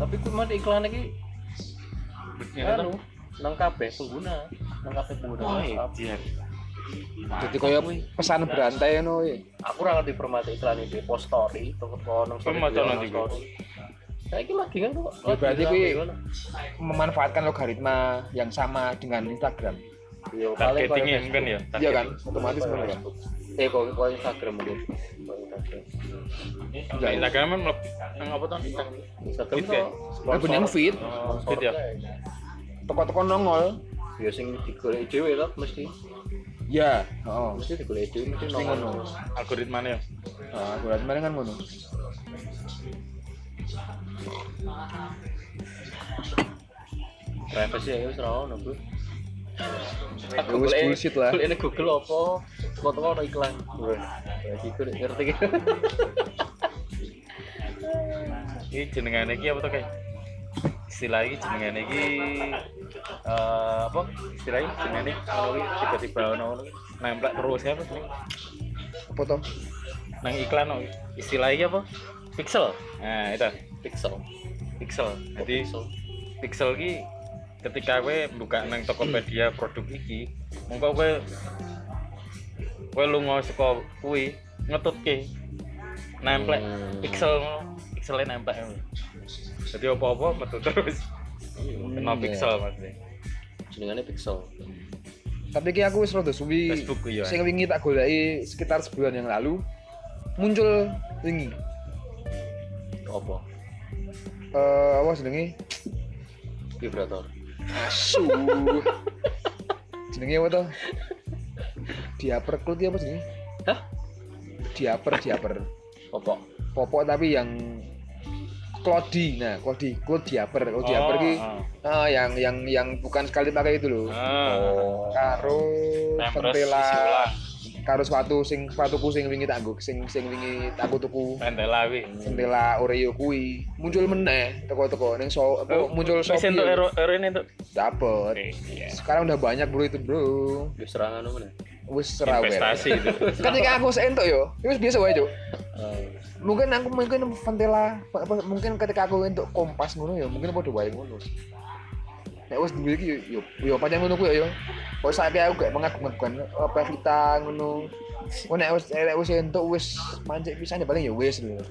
tapi ku mah iklan iki Ya, anu nang kabeh pengguna nang kabeh pengguna Oh, WhatsApp. iya. Jadi kayak pesan berantai no ya. aku ora ngerti permata iklan iki post story toko nang Kok maca nanti? Saya ini lagi kan kok. Ya, berarti kuwi rame, memanfaatkan logaritma yang sama dengan Instagram. Yo, paling Targetingnya mungkin ya. Iya kan? Otomatis kan. Facebook. Eh kok kok Instagram mungkin. Kok Instagram. Kan nang apa tuh? Instagram ya? tuh nang feed, Oh, feed ya. toko-toko nongol. Ya sing digoleki dhewe lah mesti. Ya, oh. Mesti digoleki dhewe mesti nongol. ngono. Algoritmanya ya. Nah, algoritma kan ngono. Privacy ya wis ora ono, Bro. Ya wis bullshit lah. Ini Google apa? Foto ono iklan. Berarti gue ngerti. Ini jenengan iki apa tuh kayak istilah iki jenengan iki eh apa jenengan iki kalau iki tiba-tiba ono nempel terus ya sih Apa toh? nang iklan no, istilah iki apa pixel nah itu Pixel. pixel jadi Pixel. pixel ki ketika gue buka nang Tokopedia produk iki mongko gue gue lunga saka kuwi ngetutke nempel Hmm. pixel pixelnya nempel jadi apa-apa metu terus kena iya. pixel maksudnya Jenengannya Pixel. Tapi ki aku wis rada suwi Facebook ku ya. sing wingi tak goleki sekitar sebulan yang lalu muncul wingi Apa? eh apa jenenge Vibrator. Asu. Jenenge apa toh diaper klut apa jenenge? Hah? diaper diaper. Apa? popok tapi yang klodi nah klodi klut diaper. Kalau diaper ki ah, yang yang yang bukan sekali pakai itu loh. Oh. karo pentela. Karo sepatu sing sepatuku sing wingi tak nggo sing sing wingi tak tuku Pentela wi. Sentela Oreo kui muncul meneh teko-teko ning so apa muncul Wis entuk ya. ero ero ini entuk. dapet Iya. sekarang udah banyak bro itu bro Wis serangan mana? wis serawet Investasi itu. ketika aku seentuk yo itu biasa wae cuk mungkin aku mungkin Ventela apa, mungkin ketika aku untuk kompas ngono ya mungkin padha wae ngono nek wis duwe iki yo yo pancen ngono ku ya yo. Kok saiki aku gak mengagung-agungkan apa Vita ngono. Kok nek wis nek wis entuk wis mancik pisan ya paling ya wis lho.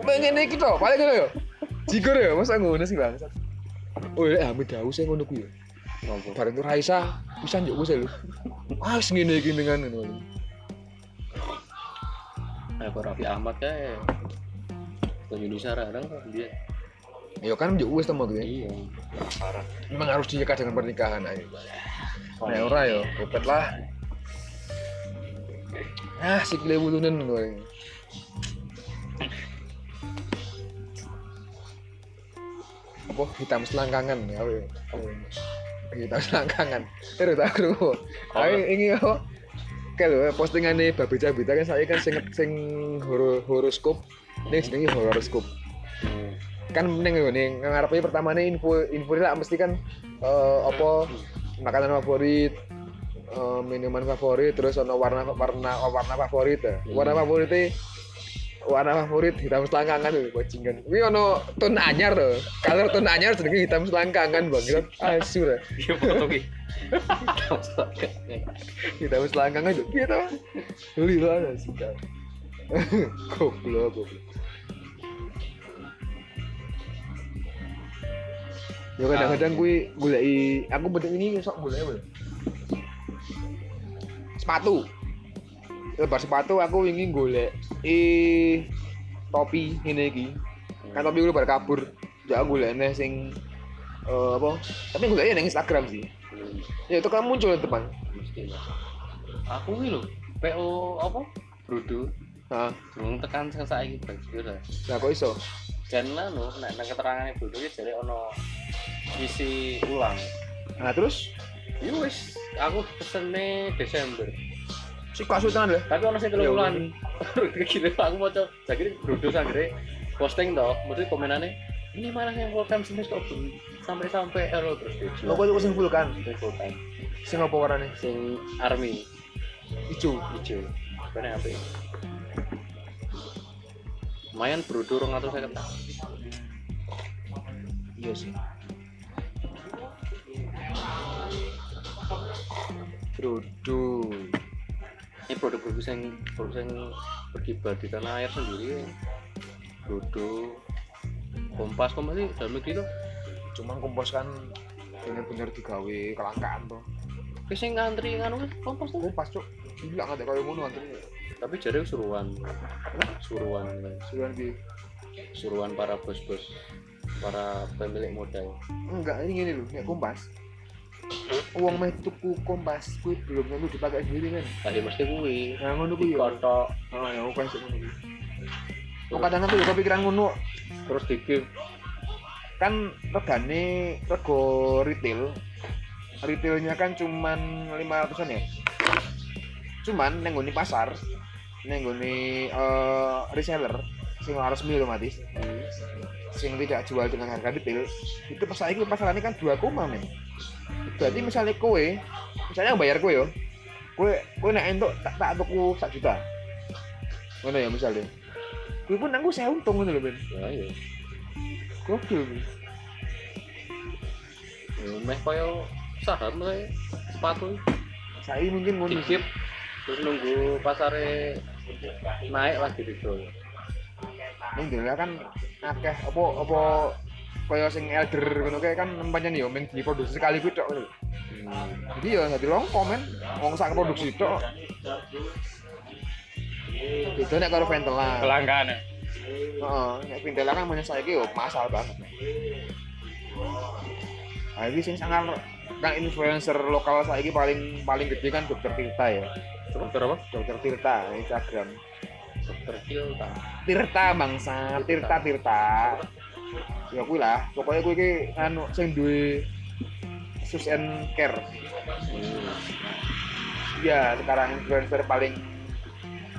Pengen iki to paling ngono yo. Jigur ya masa ngono sih bang? Oh ya Hamid Daus sing ngono ku ya Ngopo? bareng tuh Raisa pisan yo wis lho. Ah wis ngene iki dengan ngono. Eh, kok Raffi Ahmad ke Indonesia sekarang dia. Ya kan yo wis temu gitu ya Iya. Parah. memang harus diikat dengan pernikahan ayo Nek ora yo, kopet lah. Ah, sikile wulunen kowe. Apa hitam selangkangan ya ya? Hitam selangkangan. Terus tak kru. Ayo ini apa? Kalau postingannya Babi Cabita kan saya kan sing sing horo, horoskop. Ini jenenge horoskop. Hmm. kan ning ngene ngarepe pertamane info info lah mesti kan eh, apa makanan favorit eh, minuman favorit terus ono warna warna warna favorit ya. warna favorit warna favorit hitam selangkangan lho bajingan. Kuwi ono tone anyar to color tone anyar jenenge hitam selangkangan banget asu lah Iya foto ki. hitam selangkangan. To? Beli lah suka goblok goblok Ya kadang-kadang kuwi goleki aku betul ini sok golek apa? Sepatu. Lebar sepatu aku ingin golek eh topi ngene iki. Kan topi gue bar kabur. Ya aku golek neh sing eh apa? Tapi goleknya nang Instagram sih. Ya itu kan muncul. Mesti lah. Aku ini loh, PO apa? Brudo. Nah, Belum tekan sing saiki nah kok iso? Dan no, nek nang keterangannya ya jadi ono isi ulang. Nah terus Yo wis, aku pesene Desember. si kasutan lah. Tapi ono sing Ya, telu bulan. Gini aku mau coba, jadi Brudo sanggere posting toh, mesti komenannya ini mana yang full time semester kok belum sampai-sampai error terus Lo kok sing vulkan? Itu full time. Sing apa warnane? Sing army Ijo. hijau. Bener apa? Lumayan Brudo 250 tahun. iya sih. Brodo ini produk-produk yang produk yang berkibar di tanah air sendiri. Dodo Kompas Kompas sih dalam negeri tuh. Cuman kompos kan bener-bener digawe kelangkaan tuh Wis sing ngantri wis Kompas tuh. Kompas cuk. Gila nggak ada kayak ngono antri tapi jadi suruhan suruhan suruhan di suruhan para bos-bos para pemilik modal. Enggak ini gini loh nek kompas. Uang meh tuku kompas kuwi belum tentu dipakai sendiri kan tadi mesti kuwi. Nah ngono kuwi ya kotok ah ya bukan sih ngono kuwi. Oh, kadang aku juga pikiran ngono. Terus dikip kan regane rego retail. Retailnya kan cuman 500an ya cuman neng nggone pasar neng nggone eh, reseller sing resmi otomatis sing tidak jual dengan harga retail itu pas saiki pasarannya kan 2 koma men. Berarti misalnya kowe misalnya bayar kowe yo kowe kowe nek entuk tak tak tuku 1 juta. Ngono ya misalnya. Kowe pun nanggu saya untung ngono lho men. Ya ya gokil men. Ya, meh koyo saham lah sepatu. Saya mungkin ngono. Sih dikip terus nunggu pasare naik lagi didol Ning dene kan akeh apa apa kaya sing elder ngono kae kan pancen yo mung diproduksi sekali kuwi tok ngono. Jadi ya dadi longko men. Wong sak produksi tok. Beda nek karo Ventela. kelangkaan ya Heeh, nek Ventela kan menyang saiki yo masal banget. Ah iki sing sangar kan influencer lokal saiki paling paling gede kan Dokter Tirta ya. Dokter apa Dokter Tirta Instagram. dokter Kilta Tirta bangsa, Tirta Tirta. Ya kuwi lah, pokoknya kuwi iki anu sing duwe sus and care. Ya, sekarang influencer paling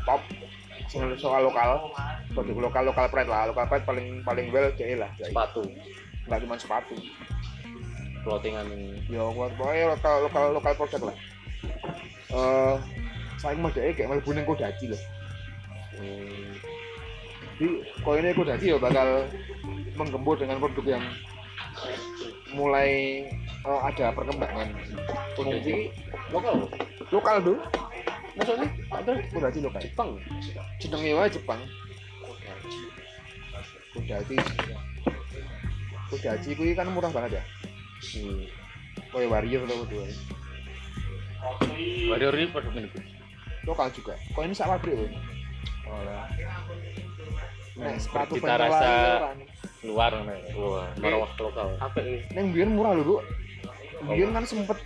top sing soal lokal, produk lokal lokal pride lah, lokal pride paling paling well jadi lah. jadi. sepatu Nggak cuma sepatu. clothingan Ya kuat pokoknya lokal lokal lokal produk lah. Eh, saya mau jadi kayak mlebu ning Kodaji loh. hmm. Jadi kalau ini Kodaji ya bakal menggembur dengan produk yang mulai eh, ada perkembangan. Kodaji lokal lokal tuh, maksudnya ada Kodaji lokal. Jepang Jenenge wae Jepang. Kodaji. Kodaji kuwi kan murah banget ya. hmm. Kayak Warrior atau dua. Warrior ini produk ini Lokal juga. Kok ini sak pabrik loh. Nah, sepatu Cita Ventela rasa luar nih wah marwah lokal apa ini Neng biyen murah Bu. Biyen kan sempet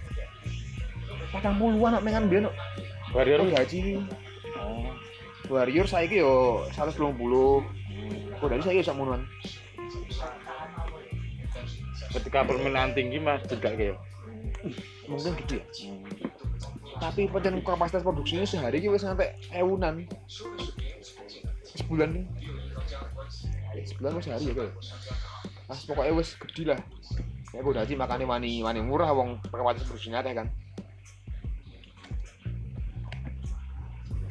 patang puluhan nak mengan kok. warrior gaji oh Warrior saiki yo 120. Kok dari saiki sak monoan. ketika permintaan tinggi mas juga kayak Mungkin gede ya. Tapi pancen kapasitas produksinya sehari iki wis sampai ewunan. Sebulan nih. Sebulan wis sehari ya kayak. Pas pokoknya wis gede lah. Kayak gue gaji makannya wani wani murah wong kapasitas produksinya akeh kan.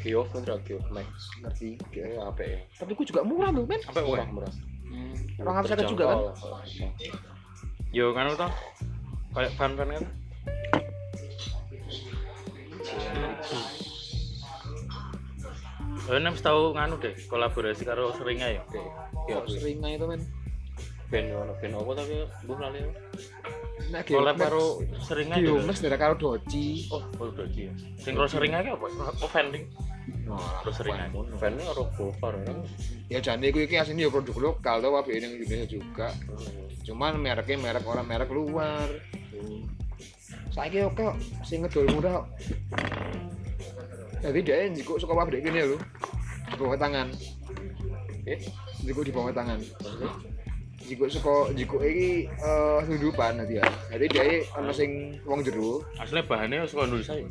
Geof kan Geof Max Ngerti. ini apa ya Tapi gue juga murah loh, men. apa murah murah Orang harus juga kan? yo kan tuh kayak fan fan kan Oh, nem tahu nganu deh kolaborasi karo seringnya ya. ya Sering aja tuh, men. band ono band apa tapi buh lali? Nek Kolab karo seringnya juga. Geomax dari karo Doci. Oh, oh udah ya. Sing karo seringnya ki apa? Oh, vending. Nah, Terus seringnya. bandnya orang Gofar kan ya jane kuwi iki asline ya produk lokal to wae ning Indonesia juga. Cuman mereknya merek orang merek luar. Saiki oke kok sing ngedol murah. Jadi dia njiko suka pabrik ini lho. Di bawah tangan. eh Njiko di bawah tangan. Jiko suka jiko iki eh sundupan nanti ya. Jadi dia ono sing wong jero. Aslinya bahannya suka Indonesia ya.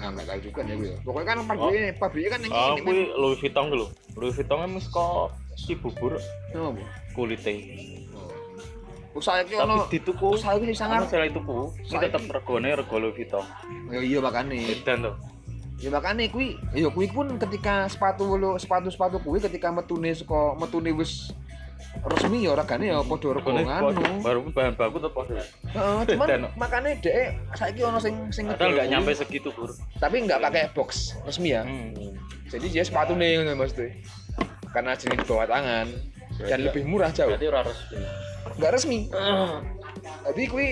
Nah, enggak tahu juga ya gue. Pokoknya kan pabriknya, pabriknya kan yang Oh, ini, kuwi Louis Vuitton dulu. Louis Vuitton mesti kok si bubur men. Oh, Bu. kulite. Usaha iki Tapi ono dituku usaha Ana sangar. sela tuku. Iki Saiki- tetep regane rego Louis Vuitton. Ya iya makane. Edan to. Ya makane kuwi, ya kuwi pun ketika sepatu lo sepatu-sepatu kuwi ketika metune saka metune wis resmi ya regane ya padha rego Regane ngono. baru bahan baku tetep padha. Heeh, cuman makanya dhek saiki ono sing sing Padahal nggak ngedol nyampe segitu, Bur. tapi nggak pakai box resmi ya. Hmm. Jadi dia sepatu nih ngono maksudnya. Karena jenis bawah tangan dan Berarti- lebih murah jauh. berarti ora resmi Nggak resmi. Jadi kui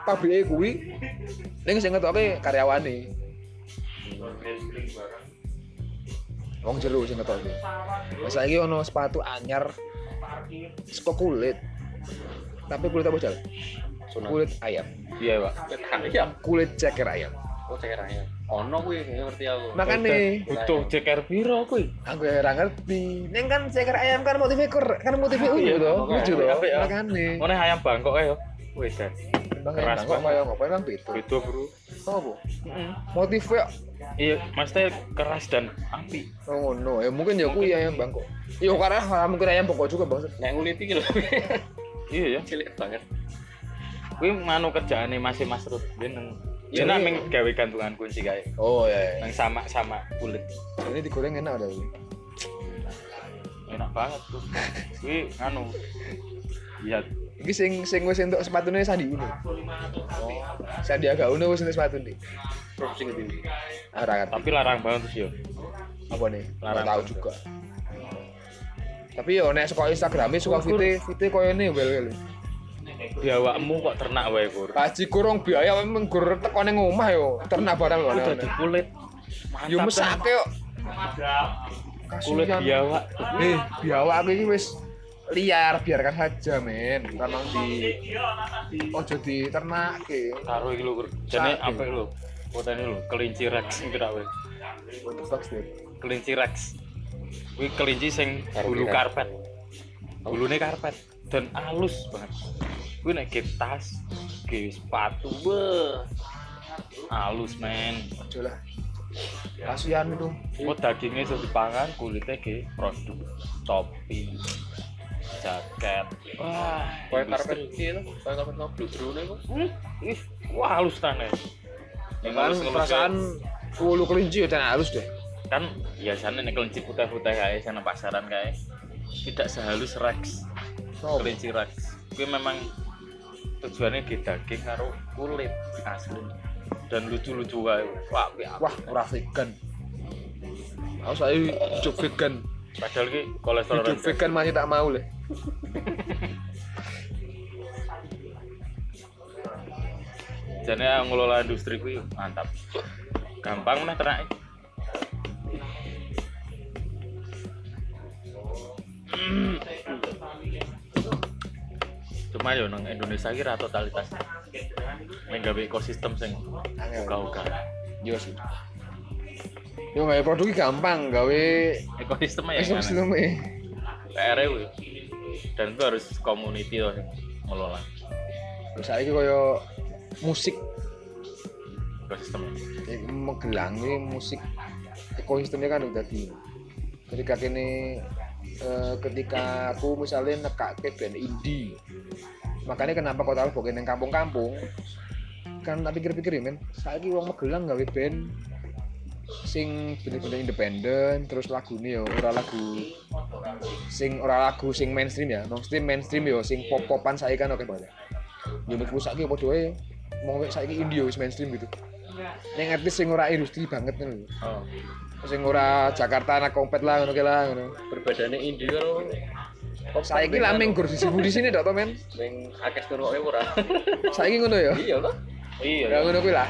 pabrike kuwi ning sing ngetoke karyawane. Wong jero sing ngetoke. Lah saiki ono sepatu anyar saka kulit. Tapi kulit apa jal? Sunan. Kulit ayam. Iya, Pak. ayam Kulit ceker ayam. oh ceker ayam ono kuwi ngerti aku Makane Butuh ceker piro kuwi? aku ora ngerti. Ning kan ceker ayam kan motifnya kur, kan motifnya ungu Iya, to. makanya. Lucu to. Ya. Makane. Mana ayam Bangkok ya? Wis dan. Bang Keras kok kaya ngopo kan beda. Itu, Bro. Apa? Motifnya Iya, maksudnya keras dan api. Oh no, ya mungkin ya kuwi ayam bangkok. Iya karena mungkin ayam bangkok juga bang. nek ngulit iki lho Iya ya. cilik banget Kuwi manu kerjaane masih Mas Rut. Iya, dia nang iya. ming gawe gantungan kunci kae. Oh ya. Nang sama sama kulit. Ini digoreng enak ada. Enak banget tuh. Kuwi anu. Iya, Iki sing sing wis entuk sepatune Sandi Uno. oh Sandiaga Uno wis entuk sepatune. produksi ngendi Ah, ora ngerti. tapi larang banget sih yo. Apa nih? Larang tahu juga. Tapi yo nek suka Instagrame suka fite fite koyo ini wel wel. Biawakmu kok ternak wae, Kur. Kaji kurang biaya memang gur teko ning omah yo. Ternak barang lho. Udah kulit. Yo mesake yo. kulit biawak. Eh, biawak ini wis liar, biarkan saja, men. Karena di ojo diternake. Karo iki lho, Kur. Jane Sapi. apa lho? Fotone lho, kelinci rex iki tak wae. What the fuck, dude? Kelinci rex. Kuwi kelinci sing bulu karpet. Bulune karpet dan halus banget. Kuwi nek ge tas, ge sepatu, beuh. Halus, men. Ojo lah. Kasihan itu. Kok dagingnya iso dipangan, kulitnya ge produk topi, jaket. Wah, industri. karpet lho koyo karpet no bludrune kok Hmm, ih, wah halus tanah. Yang Kan halus perasaan ulu kelinci ya dan halus deh. kan biasanya nih kelinci putih-putih kayak sana pasaran kayak tidak sehalus rex Oh, kelinci rex itu memang tujuannya di daging karo kulit asli dan lucu-lucu wae wah wah, ora vegan. Aku saya hidup vegan. Padahal ki kolesterol Hidup rendah. vegan masih tak mau leh. jadi ngelola industri ku mantap gampang nih ternak cuma yo nang Indonesia ki ra totalitas menggawe ekosistem sing uga-uga Yo sih. Yo gawe produk gampang, gawe ekosistemnya yang aneh. ekosistemnya. PR kuwi dan itu harus community loh ngelola. Terus saiki koyo musik. Ekosistemnya eh, Magelang ini musik. Ekosistemnya kan udah di ketika kini eh, ketika aku misalnya nekake band indie. Makanya kenapa kota Lombok yang kampung-kampung? Kan tak pikir-pikir ya men. Saya wong Magelang gawe band sing bener-bener independen terus lagu ini ya ora lagu sing ora lagu sing mainstream ya mainstream mainstream yo sing pop-popan saya kan oke banget yo mek saiki padha wae mau saiki indie yo wis mainstream gitu yang artis sing ora industri banget lho. oh Sing ora Jakarta anak kompet lah ngono lah ngono. berbedane indie karo Saiki lah ming gur sisibu di sini to men. Ming akeh ngrungokke ora. Saiki ngono ya. Iya toh. iya Ya ngono kuwi lah.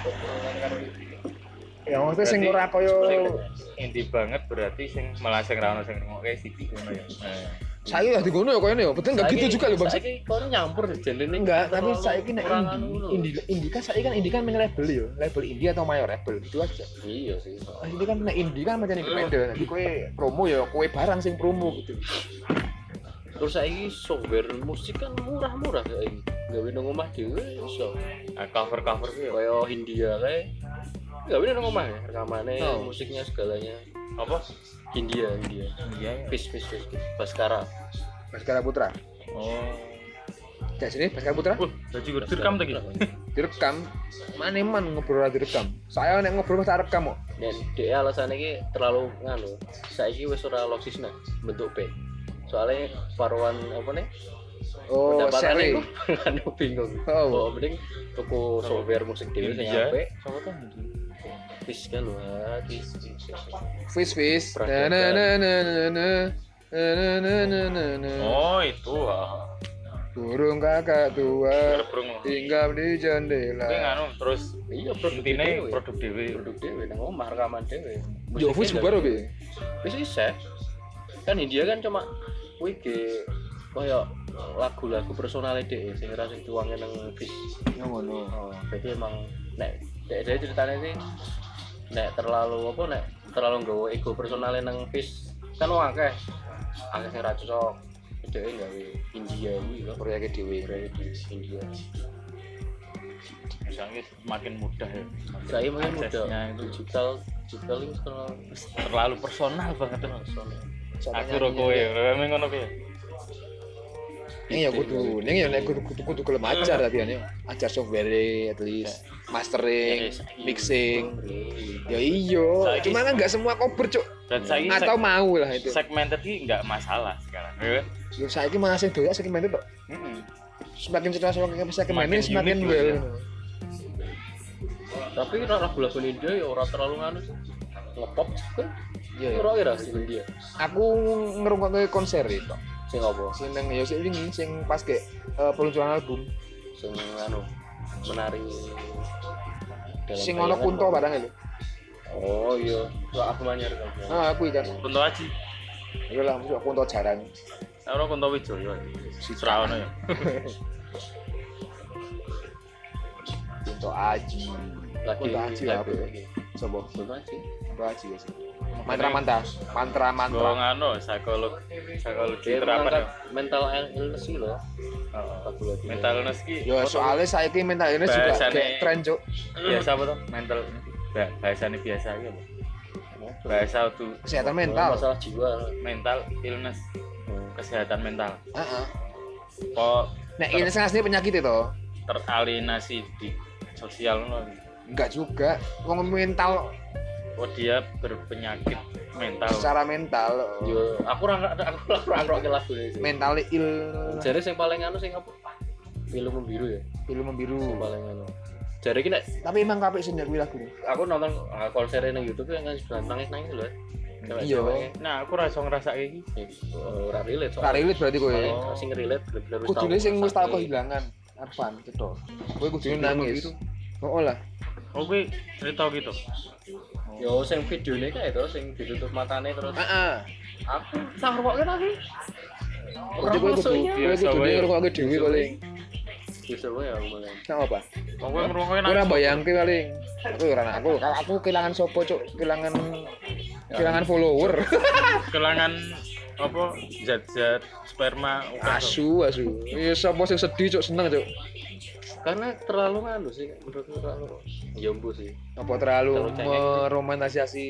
Ya maksudnya sing Berarti ora koyo inti banget berarti sing malah sing ra ono sing ngrungokke sithik ngono ya. Nah, saiki lah di ngono ya koyo ya. Betul enggak gitu juga lho Bang. Saiki kono nyampur ini. Enggak, tapi saiki nek indie kan saiki kan indie kan main label ya. Label indie atau mayor label itu aja. Iya sih. Nah, ini kan nek indie kan macam independen. Jadi kowe promo ya kowe barang sing promo gitu. Terus saiki software musik kan murah-murah saiki. Gawe nang omah dhewe iso. nah, cover-cover ya Kaya Hindia kae. Gawe nang omah ya, rekamane, Oh. musiknya segalanya. apa? Hindia, Hindia. Iya. Fis fis fis. fis. Baskara. Baskara Putra. Oh. Kayak sini Baskara Putra Wah, jadi gue direkam tadi. direkam. Mana man ngobrol ora direkam. Saya nek ngobrol mesti rekam kok. Dan dia alasannya ki terlalu nganu. Saiki wis ora logis nah bentuk band. soalnya paruan apa nih Oh, seri. anu bingung Oh. oh mending tuku software musik dhewe sing India. apik Siapa wis kan ah, wis wis, wis. Fish fish. Oh itu. ah. Burung kakak tua Berburung. tinggal di jendela. nganu terus iya produk produk dewi. produk dhewe nang omah rekaman dhewe Yo Fish bubar oke. wis bisa kan India kan cuma kuwi ge kaya lagu-lagu personalnya deh sing ora sing tuangnya nang bis Ngono. oh berarti emang nek dek ceritanya sih nek terlalu apa nek terlalu nggawa ego personalnya nang bis kan akeh. Akeh sing ra cocok. Dhewe gawe India kuwi lho. Korea di India. Misalnya makin mudah ya. saya mungkin muda Aksesnya itu. Digital digital ini terlalu personal banget. Personal. Aku rokok ya, ngono ya. Ini ya kudu, ini ya nek kudu kudu kudu gelem ajar tapi ya ajar software at least mastering, mixing. Ya iyo, cuma kan nggak semua cover cuk. Dan saya Atau mau lah itu. segmented ini nggak masalah sekarang. Ya. Yo saiki masih doyak segmen itu. Mm-mm. Semakin cerita semakin ini Semakin well. tapi lagu-lagu India ya ora terlalu nganu sih ngepop kan Iya. iya. ora sih India Aku ngerungokne konser itu. Sing apa Sing nang yo sik wingi sing pas ke eh, peluncuran album. sing anu menari dalam Sing ono kunto barang itu. oh iya Wah, aku manyar kan Ah, aku kan. Kunto Aji. Iku lah masuk kunto jarang. Ora Kunto Wijoyo. Si Traono ya. Kunto Aji. lagi Kunto Aji apa? lagi Coba Kunto Aji Kunto Aji ya sih. Mantra mantra, mantra Gue mantra. ngano psikolog psikologi terapan ya. mental illness sih loh Oh. lagu-lagu Mental illness ki. Yo soalnya saiki mental ini juga kayak tren cuk. biasa apa tuh? Mental bahasanya biasa ya. apa? Bahasa tuh Kesehatan mental. masalah jiwa mental illness, Hmm. kesehatan mental. Heeh. Kok Nah, ini asli penyakit itu. teralienasi di sosial ngono. Enggak juga. Wong mental Oh dia berpenyakit mental. secara mental. yo aku ora aku ora ngerti lagu Mental ill jadi sing paling anu sing apa film biru ya film sing biru. paling anu jadi ki nek Tapi emang kapek sih kuwi lagu. aku nonton uh, konser nang YouTube yang sudah nangis nangis loh Iya. Nah, aku rasa ngerasa kayak gini. ora relate Ora relate berarti kowe. Sing relate bener-bener wis Kudune tau sing wis tau kehilangan Arfan cetok. Kowe kudune nangis. Oh lah. Oh, gue cerita gitu. Yo sing videone kae to sing ditutup matane terus Heeh. aku sang ngrungokke lagi Jadi kowe kudu kowe Biasa wae. ngrungokke dhewe paling. bisa wae aku malah Sak apa? Oh, gue ngerungoknya Ora bayangke paling. Aku ora aku kalau aku kehilangan sopo cuk, kehilangan kehilangan follower. kelangan apa zat-zat sperma asu asu. Ya sopo sing sedih cuk seneng cuk. Karena terlalu nganu sih menurutku terlalu ya mbu sih. Apa terlalu Terlalu cengeng. meromantisasi?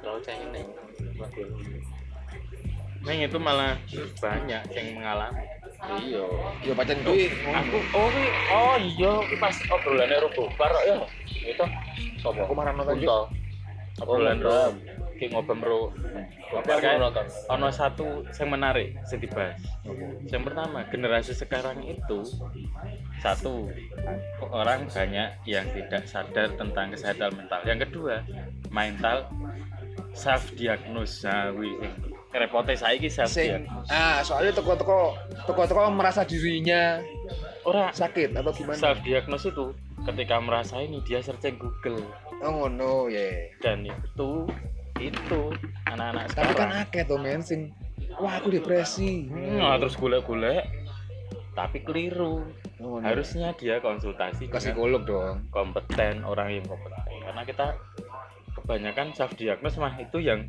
Terlalu cengeng lagu Neng itu malah banyak yang mengalami. iya. Ya pancen kuwi Aku oh oh iya. Kuwi pas obrolannya Robo Bar ya. Itu. Sapa aku marah nonton. Kunto obrolan Oh, Ro ki ngobam Ro. apa nonton ono satu yang menarik yang dibahas. Yang pertama, generasi sekarang itu satu orang banyak yang tidak sadar tentang kesehatan mental. Yang kedua, mental self diagnose. Nah, sing repotnya saiki self Sing diagnose. ah soalnya teko-teko teko-teko merasa dirinya Ora sakit atau gimana? self diagnose itu ketika merasa ini dia searching Google Oh ngono ya. dan itu itu anak-anak Tapi kan sekarang akeh to men sing wah aku depresi. nah, terus golek-golek tapi keliru Oh, ngono. harusnya dia konsultasi ke psikolog dong. kompeten orang yang kompeten karena kita kebanyakan self diagnose mah itu yang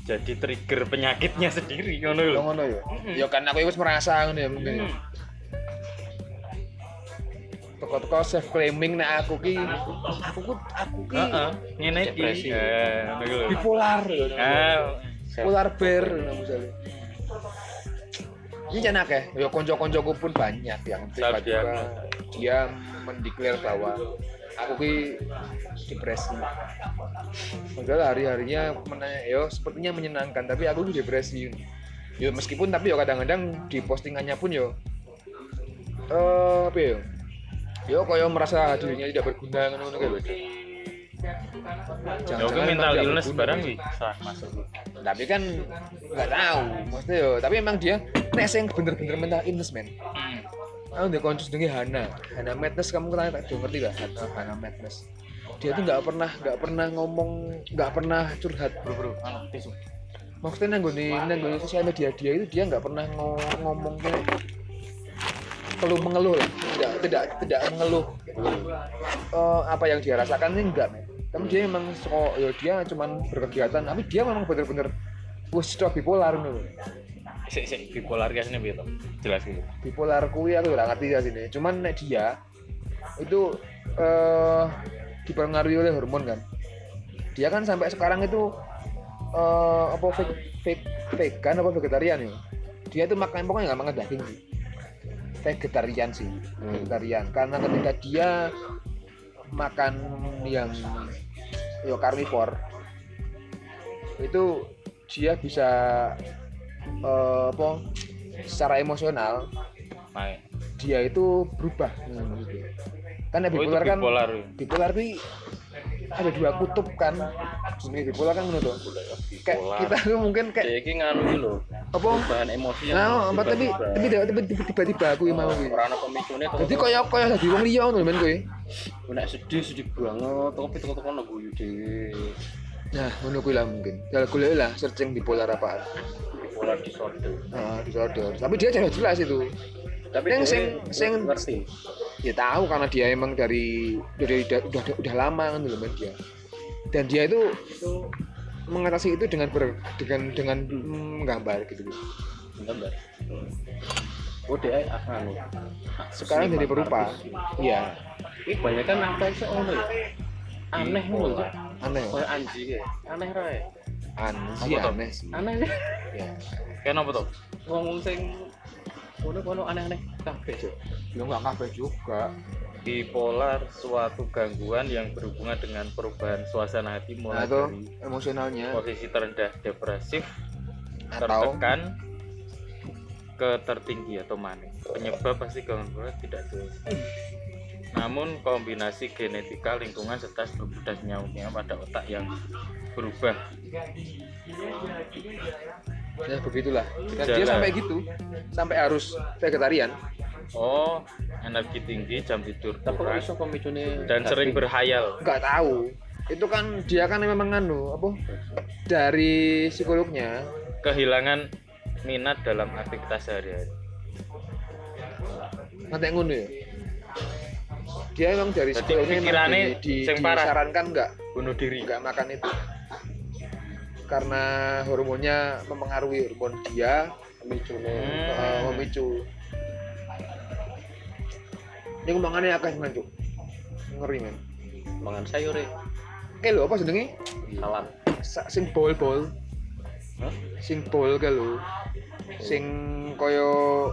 jadi trigger penyakitnya sendiri ngono lho ngono ya. Mm-mm. Ya kan aku wis merasa ngono ya mungkin. Hmm. Teko-teko self claiming nek aku ki aku ku aku ki Heeh, ngene iki. Depresi. Eh, bipolar ya. Ah, Bipolar bear misalnya. Ini jangan akeh, ya konco-koncoku pun banyak yang tiba-tiba dia mendeklar bahwa aku ki depresi. Padahal hari-harinya menanya, yo sepertinya menyenangkan, tapi aku ki depresi. yo meskipun tapi yo kadang-kadang di postingannya pun yo eh apa ya yo koyo merasa dirinya tidak berguna ngono-ngono kayak beda Ya oke mental illness barang wi salah masuk. tapi kan nggak tahu maksudnya yo tapi emang dia nek sing bener-bener mental illness men. Aku udah konsus dengan Hana. Hana Madness kamu kenal tak ngerti gak? Hana, Hana Madness. Dia tuh nggak pernah nggak pernah ngomong nggak pernah curhat. Bro bro, anu tisu. maksudnya nangguni nangguni sosial media dia itu dia nggak pernah ngo- ngomong kayak keluh mengeluh. Lah tidak tidak tidak mengeluh. Eh, apa yang dia rasakan ini enggak men. Tapi dia memang so, ya dia cuman berkegiatan tapi dia memang bener-bener wis sudah bipolar nih Sik sik bipolar guys ini betul. Jelas gitu. bipolar kuwi aku ora ngerti ya sini cuman nek dia itu eh dipengaruhi oleh hormon kan. Dia kan sampai sekarang itu eh apa ve- ve- vegan apa vegetarian ya dia itu makan pokoknya nggak makan daging sih vegetarian sih. Vegetarian. Karena ketika dia makan yang yo karnivor itu dia bisa eh, apa secara emosional Nah, dia itu berubah. Hmm, gitu. kan ya oh, bipolar kan bipolar. Ada dua kutub kan jenis bipolar kan menurut kayak Bipolar. kita tuh mungkin kayak Kayak iki nganu iki lho. apa Bahan emosi yang nah apa tapi tiba-tiba. tapi tapi tiba- tiba-tiba aku yang mau kuwi Ora ana pemicune to. jadi kayak kayak jadi wong liya ngono men kowe nek sedih sedih banget tapi teko-teko nang guyu dhewe. nah ngono kuwi lah mungkin ya golek lah searching bipolar apa Bipolar disorder. nah disorder tapi dia jelas jelas itu Tapi Yang sing- sing- ngerti. Ya tahu karena dia emang dari dari udah udah, udah lama kan dulu dia dan dia itu mengatasi itu dengan ber, dengan dengan menggambar gitu Gambar. Oh, dia anu. sekarang jadi perupa iya Ini banyak kan apa sih ono? Aneh ngono Cak. aneh Kayak anjing ya. Aneh ra ya? aneh sih aneh sih Aneh ya Kenapa tuh? Ngomong sing kono-kono aneh-aneh kabeh, Cuk. ya nggak kafe juga Bipolar suatu gangguan yang berhubungan dengan perubahan suasana hati mulai atau dari emosionalnya posisi terendah depresif, atau tertekan ke tertinggi atau manis. Penyebab pasti gangguan tidak jelas. Namun kombinasi genetika, lingkungan serta struktur dan nyautnya pada otak yang berubah ya begitulah. Dan Gejala. dia sampai gitu sampai harus vegetarian. Oh, energi tinggi, jam tidur kurang, dan sering berhayal. nggak tahu. Itu kan dia kan memang anu apa dari psikolognya. Kehilangan minat dalam aktivitas sehari-hari. nanti ngono ya? Dia emang dari psikolognya pikirannya di, di, disarankan nggak? Bunuh diri. nggak makan itu karena hormonnya mempengaruhi hormon dia pemicune. Hmm. eh, memicu ini kembangannya akeh men Cuk. ngeri men Mangan sayur ya. kayak lo apa jenenge Salad. Sa- sing bol bol Hah? sing bol kayak lo sing koyo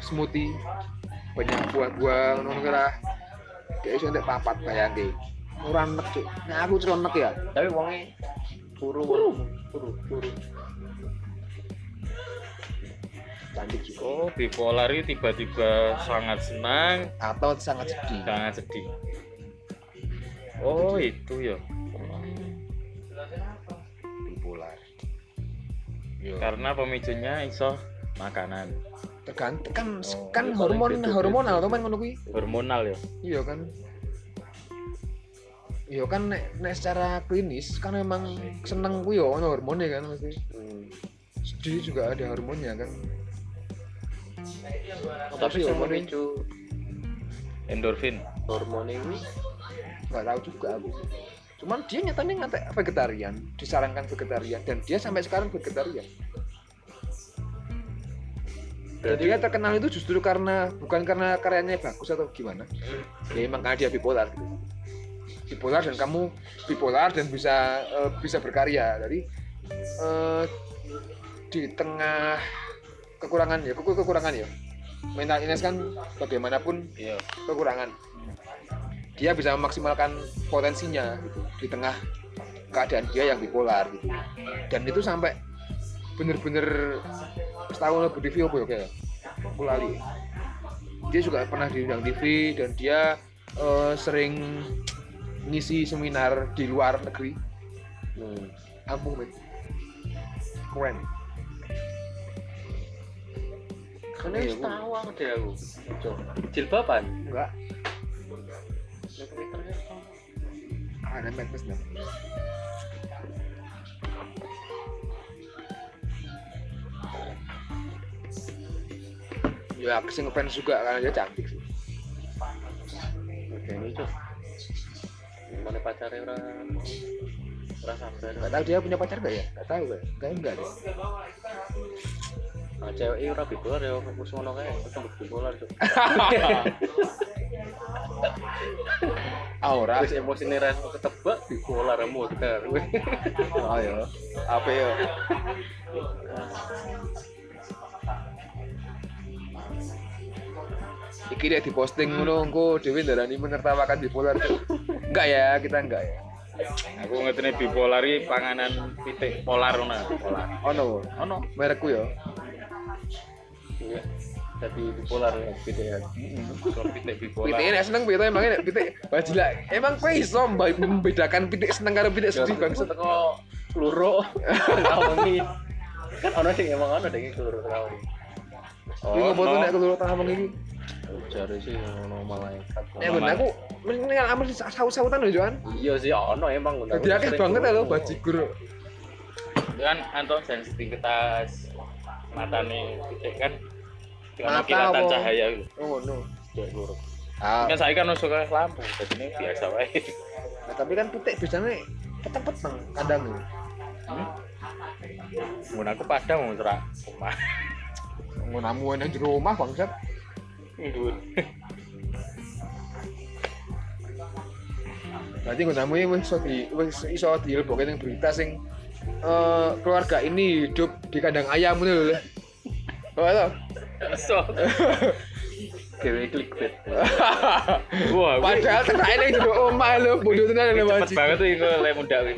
smoothie banyak buah-buah ngono lah dia iso papat bayangke ora enek cuk nah aku cuma enek ya Tapi wonge puru Puru. puru puru. cantik juga Oh, bipolar ini tiba-tiba sangat senang, atau sangat sedih sangat sedih. Oh, itu ya. bipolar Yo. Karena pemicunya iso makanan tergantung kan Oh, kan ya paling hormon beda-beda. hormonal tuh men ngono kuwi hormonal ya. iya kan iya kan nek, nek secara klinis kan memang seneng kuwi yo ono hormonnya kan mesti Hmm. sedih juga ada hormonnya kan. Tapi sih sing hormonnya? memicu Endorfin. hormon ini nggak tahu juga aku. Cuman dia nyatanya ngatek vegetarian disarankan vegetarian dan dia sampai sekarang vegetarian. Dan dia terkenal itu justru karena bukan karena karyanya bagus atau gimana. Ya emang karena dia bipolar gitu bipolar dan kamu bipolar dan bisa eh, bisa berkarya. Jadi eh, di tengah kekurangan ya keku- kekurangan ya. Mental illness kan bagaimanapun Iya. kekurangan. Dia bisa memaksimalkan potensinya gitu di tengah keadaan dia yang bipolar gitu. Dan itu sampai bener-bener setahun lebih TV apa ya kayak aku lali. Dia juga pernah diundang TV dan dia eh, sering ngisi seminar di luar negeri Hmm. ampun men keren Karena wis tahu aku deh aku. Jilbaban. enggak ada medmes dah ya aku sih ngefans juga karena dia cantik sih Oke, ini cok. Mana pacarnya orang orang sabar. nggak tahu dia punya pacar gak ya nggak tahu gak kayaknya enggak deh Nah, cewek ini orang bipolar ya, fokus ngono kayak, itu bipolar cok. aura Terus emosi nih res ketebak bipolar emu kita. oh ya apa ya Iki dia diposting ngono engko dhewe ndarani menertawakan bipolar. Enggak ya, kita enggak ya. Aku ngerti bipolar iki panganan titik polar ngono. Polar. Ono, Ono. merekku ya. Iya. Jadi bipolar ya, gitu ya. Titik bipolar. Pitik nek seneng pitik emang nek pitik bajila. Emang kowe iso membedakan pitik seneng karo pitik sedih bang. Teko luro ngawengi. Kan ono sing emang ono ding luro ngawengi. Kuwi ngopo tuh nek keluru iki? Jare sih ono malaikat. Ya ben aku mendingan amal saut-sautan lho Joan. Iya sih ono emang. bener. Dadi akeh banget ya lho bajigur. kan anto sensitivitas matane titik kan dengan kilatan cahaya gitu. Oh ngono. Kayak lurus. Ah, Kan saya kan suka lampu, jadi ini biasa wae. nah, tapi kan pitik biasanya peteng-peteng kadang. Hmm? Mun aku padang serak rumah. Ngonamu nang jero omah bangsat. Ndur. Berarti ngonamu iki wis iso di wis iso dilebokke ning berita sing eh, keluarga ini hidup di kandang ayam ngono lho. Oh, itu. So. Dewe clickbait. Wah, gue Padahal tengah ini jero omah lho, bodoh tenan lho cepet banget tuh iku lek mundak kuwi.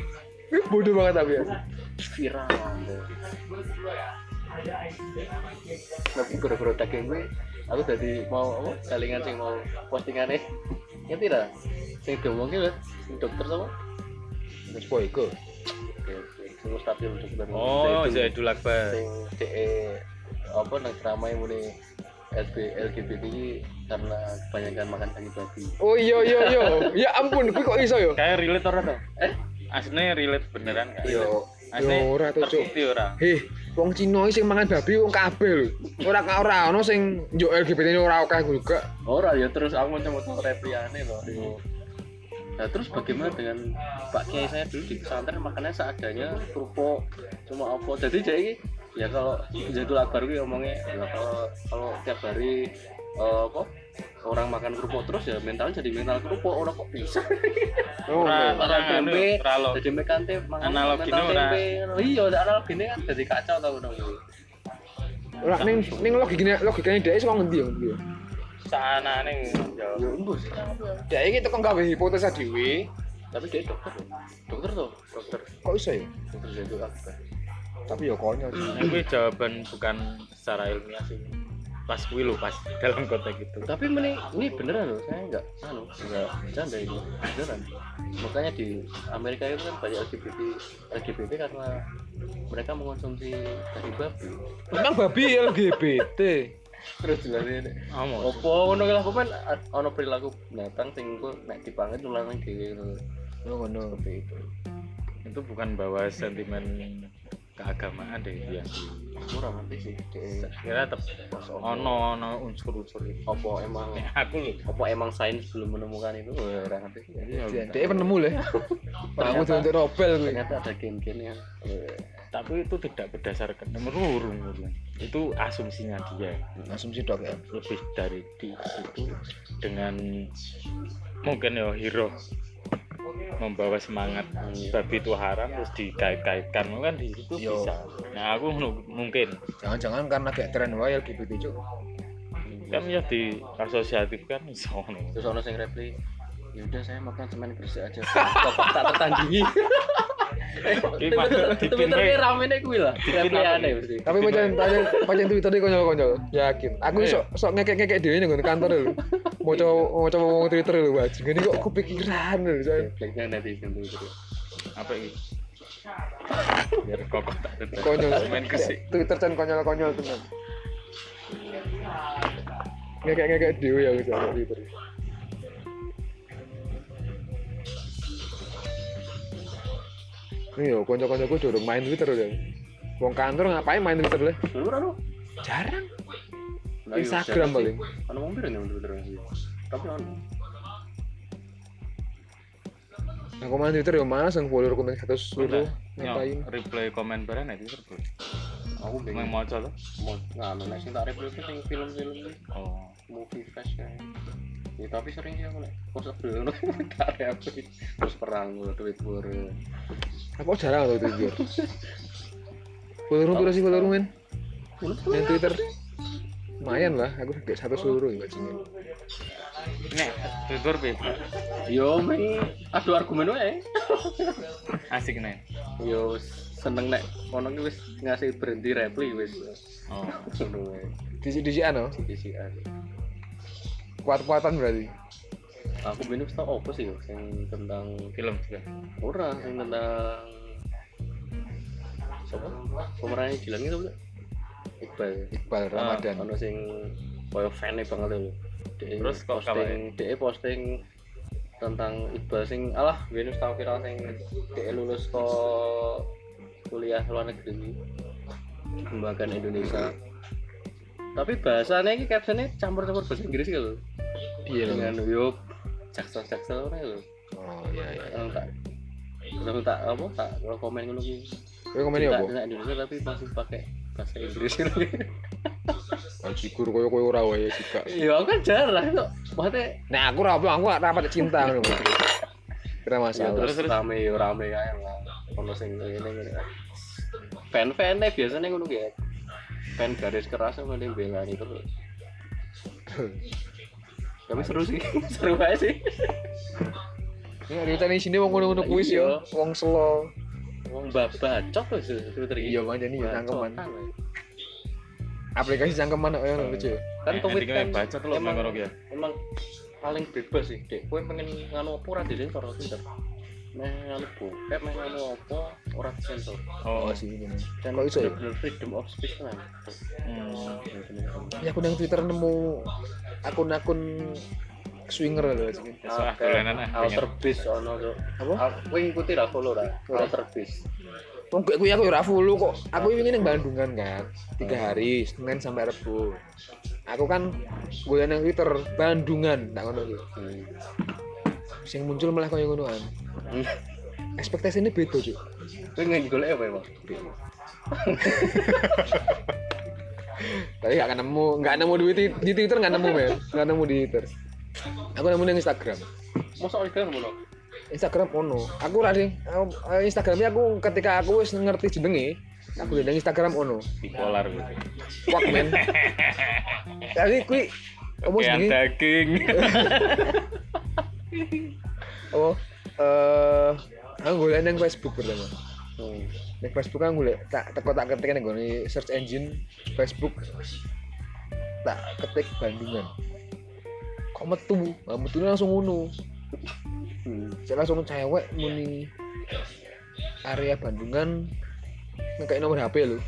Ini bodoh banget tapi ya. Viral. Tapi gara-gara daging gue, aku tadi mau apa? Salingan sing mau postingannya. Ngerti dah? Sing diomongin lho, sing dokter sama? Iku. Oke, sing stabil dokter. Oh, Zaidul. Zaidul Akbar. sing DE apa nang yang muni LB, LGBT ini karena kebanyakan makan daging babi. Oh iya iya iya. Ya ampun, kuwi kok iso yo? Kayak relate ora dong? Eh, Aslinya relate beneran kan? Yo. Aslinya ora tuh, Cuk. terbukti ora. Heh, wong Cina sing mangan babi wong kabeh lho. Ora ora ono sing njuk LGBT ora akeh juga. ora ya terus aku mau repliane loh. Yo. Nah terus bagaimana dengan Pak Kiai saya dulu di pesantren makannya seadanya kerupuk cuma apa jadi jadi ya kalau Zaidul Akbar gue ngomongnya ya kalau kalau tiap hari eh, apa orang makan kerupuk terus ya mental jadi mental kerupuk orang kok bisa Oh, Ora- oke. makan anu, tempe lo. jadi makan tempe makan Analogine mental ora. tempe iya analogine kan jadi kacau tau dong Ora ning ning logikane logikane dhek sing ngendi yo ngendi yo. Sanane yo. ya embus Dhek iki tekan gawe hipotesa dhewe, tapi dia dokter loh. dokter tuh dokter kok iso ya? dokter Akbar Tapi yo konyol sih. Ini jawaban bukan secara ilmiah sih. Pas kuwi lho, pas dalam konteks itu. tapi ini ini beneran loh saya nggak anu nggak bercanda ini beneran makanya di Amerika itu kan banyak LGBT LGBT karena mereka mengonsumsi daging babi Emang babi LGBT. terus juga ini Omong. opo ngono lah pemain ono perilaku binatang sing ku nek dipangan dhewe ngono Oh ngono. seperti itu Itu bukan bawa sentimen keagamaan deh dia. kurang nanti sih Dek. Kira tetap ono ono unsur-unsur itu. opo emang Nek aku lho. opo emang sains belum menemukan itu ya ora ngerti sih Dhek penemu lho. Aku tuh untuk Nobel ternyata ada gen-gen yang Tapi itu tidak berdasarkan menurun menurun. Itu asumsinya dia. Asumsi dok ya. Lebih dari di situ dengan mungkin ya hero membawa semangat babi itu haram terus dikait-kaitkan kan di situ Yo. bisa. Nah aku mungkin Jangan-jangan karena kayak tren wae LGBT cuk. kan ya diasosiatifkan sono. terus ono sing reply ya udah saya makan semen gresik aja tak tertandingi Twitter kuwi lah. Di pin apa Replikane iki? mesti. Tapi pancen pancen pancen Twitter iki konyol-konyol. Yakin. Aku sok sok ngekek-ngekek dhewe ning nggon kantor lho. Maca maca wong Twitter lho, Wajib. Ini kok kepikiran lho. Netizen Twitter. Apa iki? Biar kokok tak tetep. Konyol. Main kesik. Twitter kan konyol-konyol tenan. Ngekek-ngekek dhewe ya wis Twitter. Nih yo kanca-kancaku durung main Twitter ya. Wong kantor ngapain main Twitter le? Dulu ora lu. Jarang. Iya, Instagram paling. Ono wong piro ning Twitter? Tapi ono. Aku main Twitter yo mas, yang follower komen satu seluruh ngapain? Reply komen barang nek Twitter, Bro. Aku bingung. maca to. Mau nganu nek sing tak reply sing film-film Oh. movie flash kayak. Ya tapi sering sih aku nek post dulu tak reply. Terus perang gua tweet war. Aku jarang tuh Twitter. Follower tuh sih follower men. Yang Twitter lumayan lah, aku kayak satu seluruh ya bajingan. Nek Twitter piye? Yo meng adu argumen wae. Asik nek. Yo seneng nek ono ki wis ngasih berhenti reply wis. Oh. Ngono wae. Disi-disi ano, Isian. Kuat-kuatan berarti. Aku bingung tau apa sih yo sing tentang Film juga. ora sing tentang siapa? Pemeran Jilan itu apa? Iqbal. Iqbal Ramadan. Ono sing koyo fan banget lho. Terus kok posting, dia posting tentang Iqbal sing alah Venus tau kira sing dia lulus ke kuliah luar negeri kembangkan Indonesia tapi bahasanya ini captionnya campur-campur bahasa Inggris gitu Iya dengan yuk jaksel-jaksel apa gitu Oh iya iya. Kalau tak kalau tak apa tak kalau komen ngono ki Kowe komen ya apa? Indonesia tapi masih pakai bahasa Inggris gitu Bajigur koyo koyo ora wae sika. iya aku kan jarang kok maksudnya Nah, aku ora aku ora rapat cinta ngono. Kira masalah. terus terus. rame ya rame kae lah ono sing ngene ngene fan fan biasanya ngono ya fan garis keras sama bela itu terus tapi seru sih seru aja sih Ini ada di sini wong ngono-ngono kuis ya, wong selo. wong babacok tuh Twitter Iya, makanya nih, cangkeman. Bacotan, ya. Aplikasi cangkeman kok ngono lucu. kan tweet kan baca tuh lo emang ya. emang paling bebas sih dek kowe pengen nganu apa ora disensor Twitter meh nganu bokep meh apa ora disensor Oh, Oh sih ini. dan Kok iso ya? bener freedom of speech kan hmm. Ya aku nang Twitter nemu akun-akun swinger lho sih. Wah, dolanan ah, alter beast ono Apa? kowe ngikuti ra follow ra alter beast Wong gue kuwi aku ya ora follow kok. Aku ini ning Bandungan kan. Tiga hari, Senin sampai Rebo. Aku kan gue nang Twitter Bandungan, tak ngono ki. Hmm. Sing muncul malah koyo ngonoan. Ekspektasinya beda, Cuk. kowe nggak golek apa emang Tapi gak nemu, gak nemu di, Twi- di Twitter gak nemu men, gak nemu di Twitter. Aku nemu di Instagram. mosok Instagram ngono Instagram ono. Aku ora aku- eh, Instagramnya aku ketika aku wis ngerti jenenge, aku lihat Instagram ono. bipolar gitu. Fuck men. Kui kamu Kayak jenenge daging. oh eh aku golek nang Facebook pertama. hmm. Nang Facebook kan golek tak teko tak ketik nang gone search engine Facebook. Tak ketik Bandungan. Kok metu? Nah, metu langsung ngono. Hmm. Saya langsung cewek muni area Bandungan ngekek nomor HP lu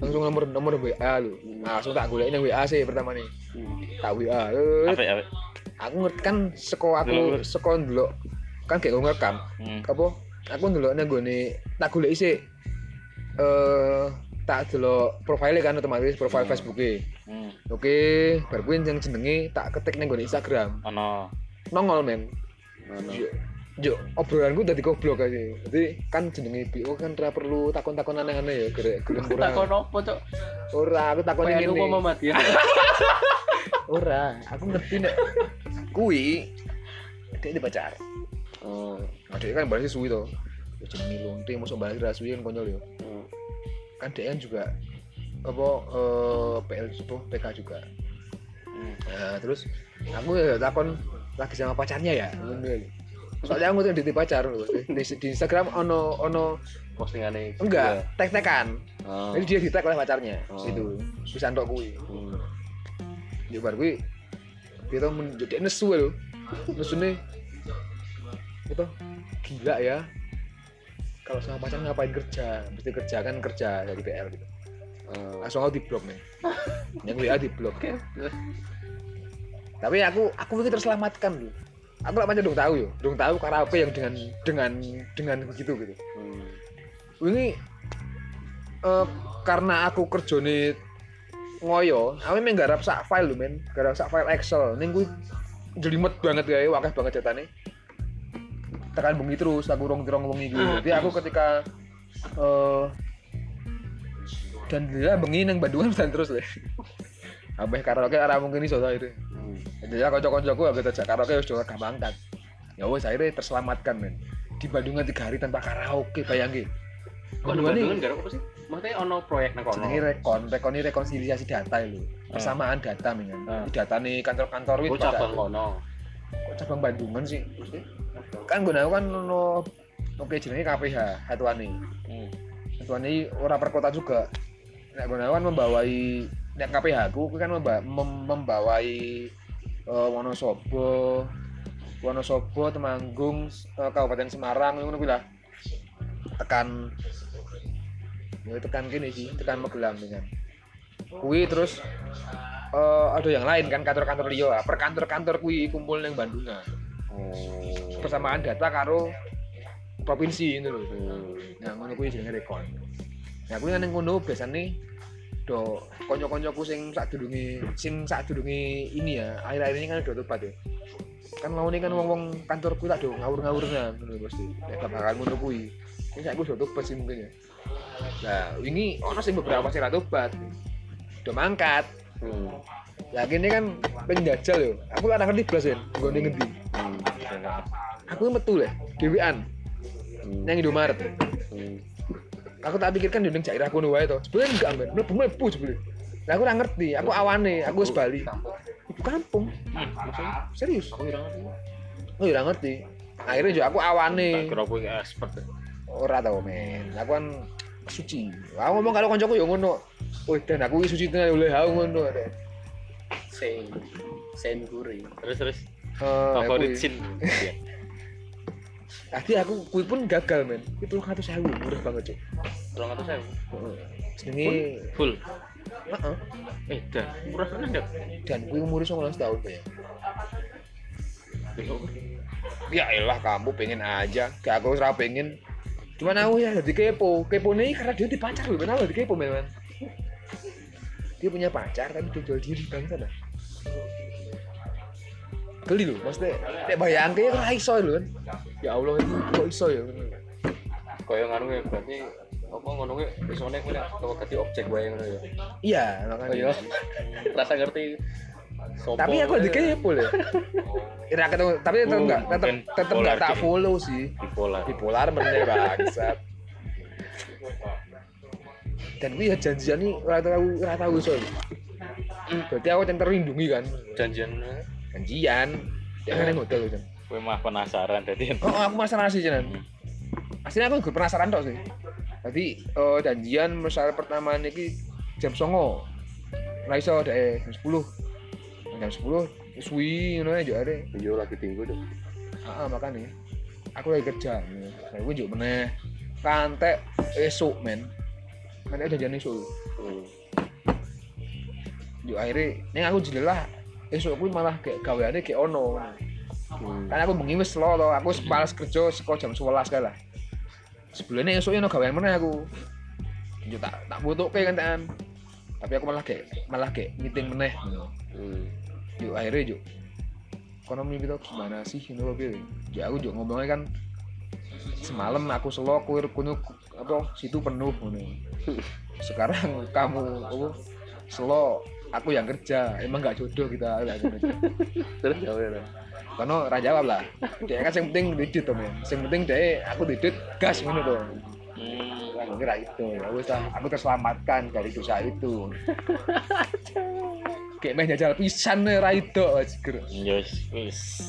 langsung nomor nomor WA lu nah, langsung tak golek nang WA sih pertama nih Hmm. tak WA Apa apa? Aku ngerti kan seko aku seko ndelok kan kayak gue ngerekam. Hmm. apa? Aku ndelok nang gone tak golek sih eh tak delok profile kan otomatis profile Hmm. Facebook Hmm. oke baru kuwi yang jenenge tak ketik nang gone Instagram. Ono. nongol men yo obrolanku dadi goblok aja. Jadi kan jenenge BO kan ora perlu takon-takon aneh-aneh ya, gerek gerek ora. takon apa cok Ora, aku takon pengen ngene. lupa Muhammadiyah Ora, aku ngerti nek kuwi dia dibaca. oh Nah, dia kan bahasa suwi to. Ya jenenge lonte mosok bahasa ra suwi kan konyol yo. hmm. Kan dia juga apa eh PL apa PK juga. Hmm. Nah, terus aku ya takon lagi sama pacarnya ya. Ya. Soalnya aku tuh di pacar lho. di, di Instagram ono ono postingane enggak tek-tekan. Oh. jadi dia di tag oleh pacarnya Oh. itu bisa antok kuwi. Hmm. di bar kuwi dia tuh menjadi nesu lho nesu nih itu gila ya. Kalau sama pacar ngapain kerja? Mesti kerja kan kerja dari PR gitu. Oh. langsung aku di blok nih. Yang WA di blok tapi aku aku ingin terselamatkan dulu aku lah macam dong tahu yo. Dong tahu karaoke yang dengan dengan dengan begitu gitu. Hmm. ini eh, karena aku kerja nih ngoyo aku memang garap sak file lho men. Garap sak file Excel. Ning kuwi jelimet banget gawe wakeh banget jatane tekan bengi terus aku rong rong bengi gitu jadi aku ketika eh dan dia bengi nang Bandungan dan terus deh Abeh karaoke arah mungkin iso itu. Hmm. Jadi ya kocok-kocokku agak tajak karaoke wis udah gampang angkat. Ya wes akhirnya terselamatkan men. Di Bandungan tiga hari tanpa karaoke bayangin. Kok di Bandungan garap apa sih? Maksudnya ono proyek nang kono. jenenge rekon rekon ini rekonsiliasi data lho persamaan data men Ah. data nih kantor-kantor Oh, itu cabang kono. kok cabang Bandungan sih kan gue kan no oke jenenge KPH Hatuani Hmm. Hatuani ora per kota juga nek gue kan membawai nek KPH aku kan memba- mem- membawai eh, Wonosobo Wonosobo Temanggung eh, Kabupaten Semarang ngono kuwi lah. Tekan ya tekan gini sih tekan Magelang dengan kui terus eh, ada yang lain kan kantor-kantor liyo per kantor-kantor kui kumpul yang Bandungan Oh. persamaan data karo provinsi itu loh Hmm. nah ngono kuwi jenenge rekon. Nah kuwi kan ning ngono biasane do kanca-kancaku sing sadurunge sing sadurunge ini ya akhir-akhir ini kan udah tobat ya. Kan mau nih kan wong-wong kantor kuwi tak do ngawur-ngawurnya ngono pasti nek bakal ngono kuwi. Ini saya udah tobat sih mungkin ya. Nah ini ono sing beberapa sing ra tobat. Udah mangkat. Hmm. ya gini kan pengen jajal yo. Aku lah ngerti blas ya gue ngendi? Hmm. aku metu lah dewean Hmm. yang Indomaret. Hmm. Aku tak pikirkan di daerah kono wae to. Sebenarnya enggak men mlebu mlebu sebenarnya. Nah aku ora ngerti. Aku awane aku wis bali. Ibu kampung. Serius. Aku kira ngerti. oh ya ora ngerti. Akhirnya juga aku awane. Kira kowe expert. Ya. ora tau men. Aku kan suci. Aku ngomong kalau koncoku ya ngono. Oh dan aku suci tenan oleh aku ngono deh Sen. Sen gurih. terus terus. Eh, favorit kuwi. tadi aku kui pun gagal men. Itu ratus sewu murah banget cuk. Kurang atau saya? jenenge full? Heeh. Eh dan murah kan enggak dan kui umur 19 tahun ya ya elah kamu pengen aja. Gak aku ora pengen. Cuman aku ya jadi kepo. Kepo nih karena dia dipacar loh kenapa jadi kepo memang dia punya pacar tapi dia jual diri bangsa dah geli loh maksudnya nek bayangke ya kan iso lho kan ya Allah itu kok iso ya Kaya nganu ya berarti apa ngono kuwi isone kuwi nek dadi objek wae ngono ya. iya Oh makanya iya. Rasa ngerti. Sopo tapi aku wae. lagi kepo loh Ira ketemu, tapi tetap Oh, enggak, tetap mungkin tetap enggak tak kayak- follow sih. bipolar Bipolar bener bangsat. Dan gue ya janjian nih ora tahu ora tahu iso. Berarti aku yang terlindungi kan. janjian Janjian. Kan yang hotel kan. Kowe mah penasaran dadi Oh, aku penasaran sih Jan. Aslinya aku juga penasaran tok sih. Jadi eh, janjian misalnya pertama niki jam songo. Ra iso deh jam 10. Jam 10 suwi ngono aja ada. yo lagi tinggu tuh. Ah, makanya aku lagi kerja. Nah, gue juga meneh kantek esuk men. Kan ada janjian esuk. Hmm. Yo akhirnya ning aku jelas esuk kuwi malah kayak gaweane kayak ono. Hmm. Kan aku bengi wis lo to, aku wis males kerja seko jam 11 kae lah. Sebelumnya esuk ono gawean meneh aku. Yo tak tak butuhke kan. Tapi aku malah kayak malah kayak meeting meneh. Hmm. Yuk akhirnya yuk kono mimpi tau gimana sih ini apa piye ya aku juga ngomongnya kan semalam aku selo kuir kuno apa situ penuh ngono sekarang kamu apa selo aku yang kerja emang gak jodoh kita. Terus ya weh. Kono ra jawab lah. Dia kan yang penting didit to men. Yang penting dia aku didit gas ngono tuh hmm. aku kira itu. Ya wis lah aku terselamatkan dari dosa itu. Kayak meh jajal pisan nih ra ido ajiger Yes, wis.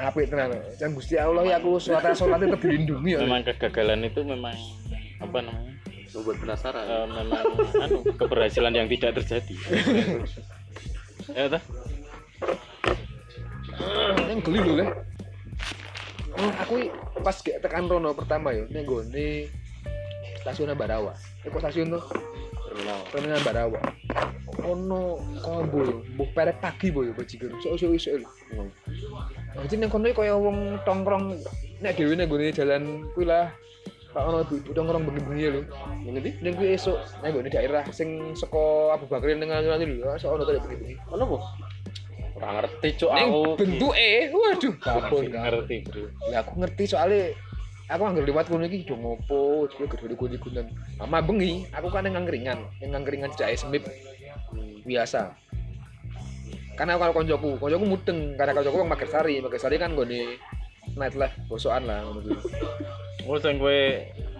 apik tenan. Yang Gusti Allah ya aku sholat sholat tetap dilindungi ya. Memang kegagalan itu memang apa namanya? Membuat penasaran. Eh, memang anu keberhasilan yang tidak terjadi. Ya toh yang geli lho le oh, aku i- pas gak tekan rono pertama ya ning gone stasiun Ambarawa eh kok stasiun tuh terminal Ambarawa ono kombo yo mbuh perek pagi boyo bajikan sok sok isuk lho Hmm. Jadi nang kono kaya wong tongkrong nek dhewe nang gone jalan kuwi lah. Pak ono ibu tongkrong bengi-bengi lho. yang ngerti Ning kuwi esuk nang gone daerah sing saka Abu Bakar ning alun-alun lho, sok ono kaya bengi-bengi. mana bu kurang ngerti cuk aku bentuke, waduh, babon kan. ngerti bro Ya aku ngerti soalnya aku anggar lewat kono iki do ngopo, coba gede gede gunan. Mama bengi, aku kan ning angkringan, ning angkringan cecake semip biasa. Karena kalau koncoku, koncoku mudeng karena koncoku wong Magersari, Magersari kan gone nightlife bosokan lah ngono kuwi. Oh sing kowe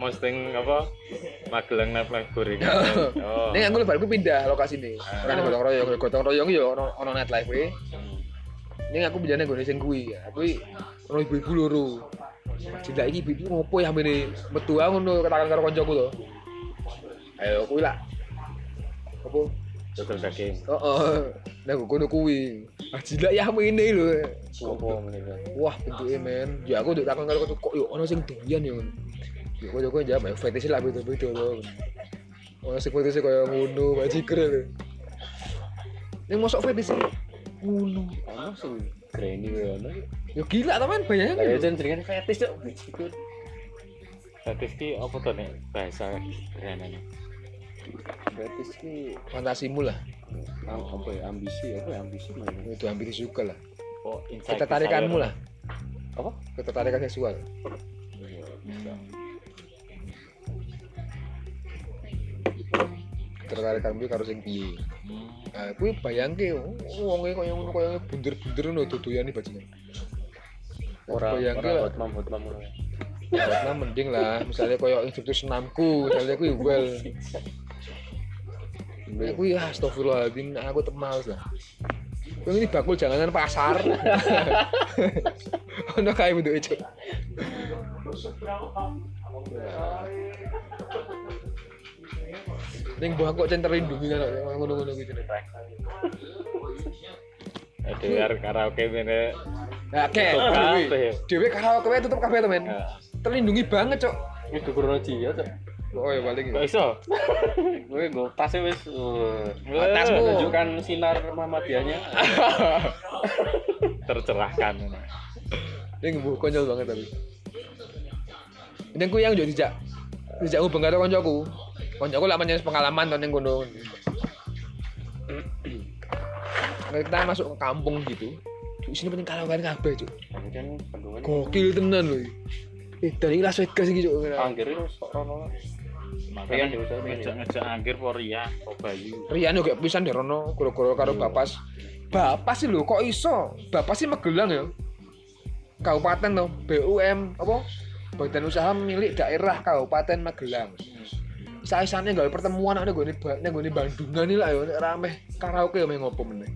posting apa Magelang nightlife gorengan oh Ning aku lebar pindah lokasi nih. Ora ning gotong royong, gotong royong yo ono ono nightlife kuwi. Ning aku pindah gone sing kuwi. Aku ono ibu-ibu loro. Cinta iki ibu ngopo ya mbene metu aku ngono katakan karo koncoku to. Ayo kuwi lah. Apa? Dodol daging Heeh. Nang kono kuwi. Ah jilak ya lho. Sopo meninggal Wah, bentuke men. Ya aku nduk takon karo koncoku kok yo ono sing doyan yo. Ya koncoku jawab ya fetish lah beda-beda to. Ono sing fetish kaya ngono, bajiker lho. Ning mosok fetish ngono. ono sing granny ono Ya gila to men bayangin. lho. jen jenengan fetis cuk Ikut. Statis ki apa tuh nih bahasa kerenannya fetis ki Fantasimu lah. am- apa ya ambisi apa ya ambisi mana Itu hampir suka lah. oh Ketertarikanmu desire. lah. apa Ketertarikan seksual. Iya, bisa. Ketertarikanmu karo sing piye? Hmm. Nah, kuwi bayangke wonge kaya ngono kaya bunder-bunder ngono dodoyane bajingan. ora Bayangke lah. hotmam hotmam ya. Mending lah, misalnya kaya instruktur senamku, misalnya kuwi well. Nek kuwi ah astagfirullahaladzim aku temal lah. Kuwi ini bakul janganan pasar. Ono kae bentuke cuk. Ning mbah kok cen terlindungi kan ngono-ngono gitu. Eh, dengar karaoke ini Nah, kabeh. dhewe karaoke tutup kabeh to, men. Terlindungi banget, Cok. Wis gubernur dia cuk Oh ya paling kok iso gue gue tasnya wis uh, Tasmu. menunjukkan sinar Muhammadiyahnya tercerahkan Ini ngebuh konyol banget tapi. Ini aku yang jadi dijak. Dijak hubung karo koncoku. Koncoku lah punya pengalaman to ning kono. Kita masuk ke kampung gitu. Di sini penting karaokean kabeh, Cuk. kan Gokil tenan lho. Eh, dari Las Vegas iki, Cuk. anggir itu sok rono Rian Rian. ngejak ngejak angkir kok Bayu Rian yo gak pisan di rono kuro-kuro karo Bapas. Bapas sih lho, kok iso? Bapas sih Magelang ya. Kabupaten to, BUM apa? Badan usaha milik daerah Kabupaten Magelang. Saisane gawe pertemuan nek nggone Ba- nek nggone Bandungan iki lah ya nek rame karaoke ya main ngopo meneh.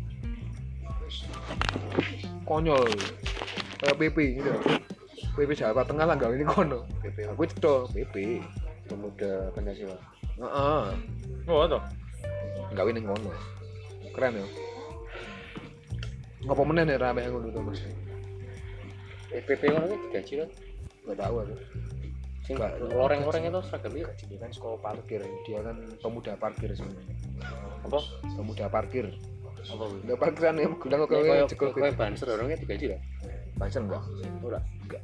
Konyol. Kayak PP gitu. PP Jawa Tengah lah gawe ini kono. PP Aku cetok PP. Pemuda Pancasila Heeh. oh toh gawe ning ngono. Keren ya. Ngopo meneh nek rame ngono to, Mas? eh PP ngono ki digaji kan Enggak tahu aku. sing Enggak. loreng-loreng itu seragam Dia kan sekolah parkir, dia kan pemuda parkir sebenarnya. apa Pemuda parkir. apa kuwi Enggak parkiran ya bilang kok kayak kayak jekel kayak banser orangnya digaji lah Banser enggak. ora enggak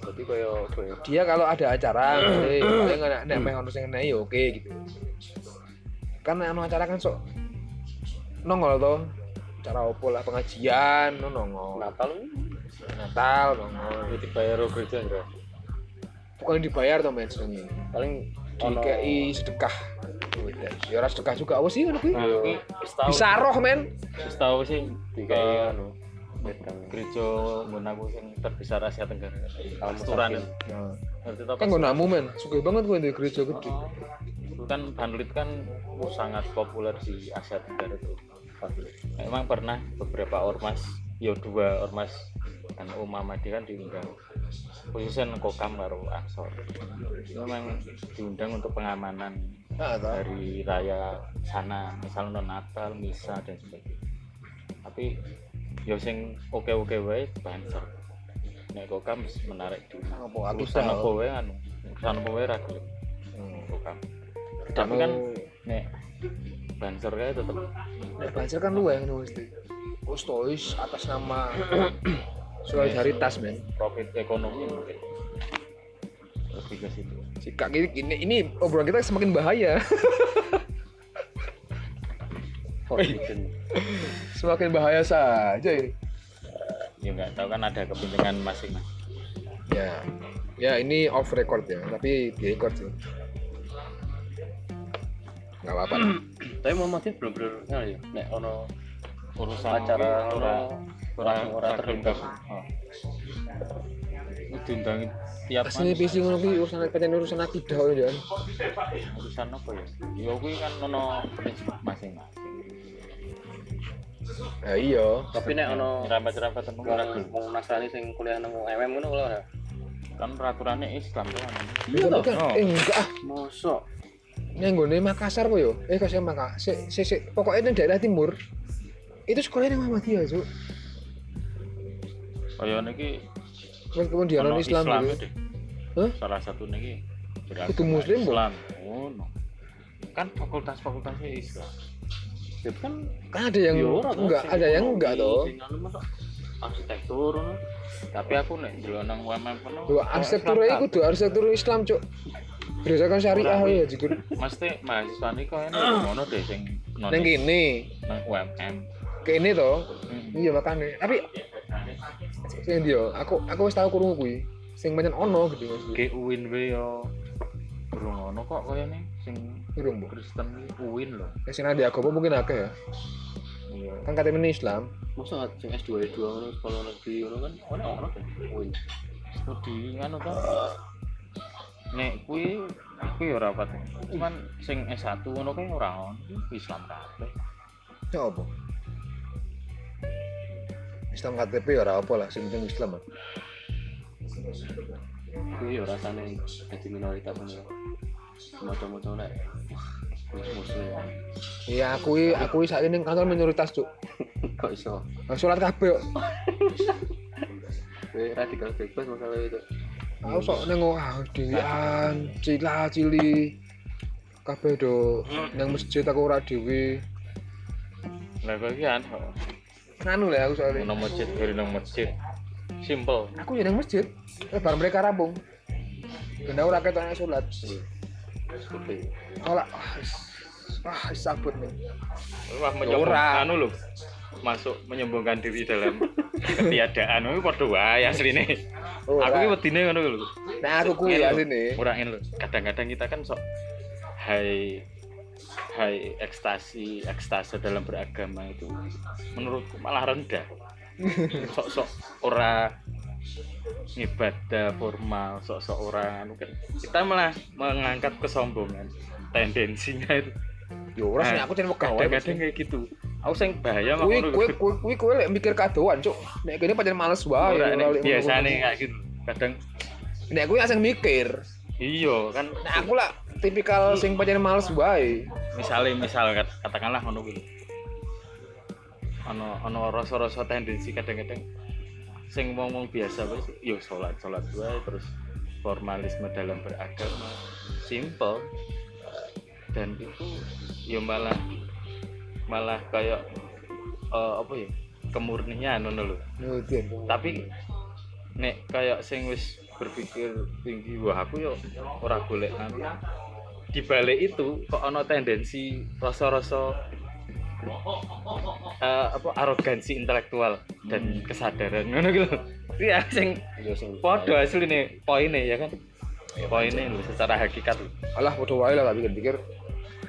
kayak kayak Dia kalau ada acara, eh, paling nek nek meh ono sing enek ya oke gitu. Kan nek ono acara kan sok nongol to. Acara opo lah pengajian, no nongol. Natal Natal nongol. itu bayar gereja bro Bukan dibayar to men paling DKI sedekah. Ya ora sedekah juga apa sih ngono kuwi? nah Bisa roh men. setahu sih eh, anu wedang gereja nggunaku sing terbesar Asia Tenggara. Nah, ngerti tau kan gue namu men, suka banget gue di gereja gede. itu kan Banlit kan sangat populer di Asia Tenggara tuh. Emang pernah beberapa ormas ya dua ormas dan Muhammadiyah kan diundang. Khususnya kokam karo ansor. Itu memang diundang untuk pengamanan toh. hari raya sana. Misalnya non Natal misa dan sebagainya. Tapi ya sing oke oke wae banser nek kokam wis menarik di Apa aku apa wae anu? Urusan apa wae ra gelem. Hmm. kokam Tidak tapi kan nek banser kae tetep Nek Banser kan lu yang nulis deh. Oh atas nama solidaritas men. profit ekonomi mungkin. Lebih ke situ. Sikak ini, ini, ini obrolan kita semakin bahaya. Forbidden. semakin bahaya saja ini. ya nggak tahu kan ada kepentingan masing-masing Ya, ya ini off record ya, tapi di record sih. Gak apa-apa. Tapi Muhammadiyah bener-bener ya, nek ono urusan acara ora ora ora ora terungkap. oh. Ini diundang tiap Asli PC ngono kuwi urusan pancen urusan akidah ya. Urusan apa ya ya kuwi kan ono prinsip masing-masing Ya iya. Tapi nek ono rapat-rapat temu ora wong Nasrani sing kuliah nang MM ngono lho kan peraturannya Islam kan Iya toh? Oh. Eh enggak ah. Mosok Nang nggone Makassar po yo. Eh kasih Makassar. Si, si, si. Pokoknya di daerah timur. Itu sekolahnya nang Muhammadiyah, Cuk. kaya niki Meskipun dia non Islam Islam gitu. Hah? salah satu niki beragama Kudu Muslim? Islam oh no. kan fakultas-fakultasnya Islam itu kan Kan ada yang Ya ora toh, enggak, ada yang enggak toh. toh, arsitektur ngono. tapi aku nek delok nang UMM kono Dua arsitektur itu dua arsitektur Islam, Cuk. Berdasarkan syariah ya, Jikur. mesti mahasiswa ini kok ini ngono deh sing Nang kene, nang UMM kene toh. Hmm. Iya makane. Tapi sing dia, aku aku wis tau krungu kuwi. Sing pancen ono gitu. Ge UIN yo durung ngono kok kayane sing Durung, Bu. Kristen UIN lho. Ya, Sing ada agama mungkin akeh ya. Iya. Kan katanya ini Islam. Masa sing S2 S2 ngono sekolah negeri ngono kan ono ono kan. Wih. Studi ngono to. Nek kuwi kuwi ora rapat. Cuman sing S1 ngono kae ora ono Islam kabeh. Ya apa? Islam KTP ya ora apa lah, sing penting Islam. Kuwi yo rasane dadi minoritas ngono. Moco-moco nek wis muslim. Iya, aku i- aku i saat ini kantor minoritas, Cuk. Kok iso? Nah, Sholat kabeh kok. Radikal bebas masalah itu. Aku sok nang ah dhewean, cila cili. Kabeh do nang masjid aku ora dhewe. Lah kok iki Nganu lah aku soalnya. nang masjid dari nang masjid. Simple. Aku ya nang masjid. Eh bar mereka rampung. Ben aku ora ketok nek sholat. Oke. Sholat ah wis ah wis sabut nih. Wah Ora. menyombongkan anu lho. Masuk menyombongkan diri dalam ketiadaan itu padha wae asline. Ora. Aku ki wedine ngono lho. Nah aku kuwi asline. Ora ngene lho. Kadang-kadang kita kan sok high high ekstasi ekstase dalam beragama itu menurutku malah rendah. Sok-sok ora ibadah formal, sok-sok orang anu kan. Kita malah mengangkat kesombongan tendensinya itu. Yo ora Nah, aku cenah wegah. Kadang-kadang kayak gitu. Aku sing bahaya mah Kuwi kuwi kuwi kuwi kuwi lek mikir kadoan, Cuk. Nek kene pancen males wae. Biasane kayak gitu. Kadang Nek kuwi asing mikir. iya kan Nah aku lah tipikal sing pancen males wae. misalnya misal kat- katakanlah ngono kuwi ono ono rasa-rasa tendensi kadang-kadang sing ngomong biasa wis yo salat salat wae terus formalisme dalam beragama simple. Dan itu yo malah malah kayak eh, apa ya kemurnian ngono lho. Nudin. tapi nek kayak sing wis berpikir tinggi wah aku yo ora golek di balik itu kok ono tendensi rasa-rasa eh, apa arogansi intelektual dan kesadaran. Ngono gitu. Iya sing podo asli nih poinnya ya kan? Poinnya lho secara hakikat. Alah bodoh wae lah tak pikir-pikir.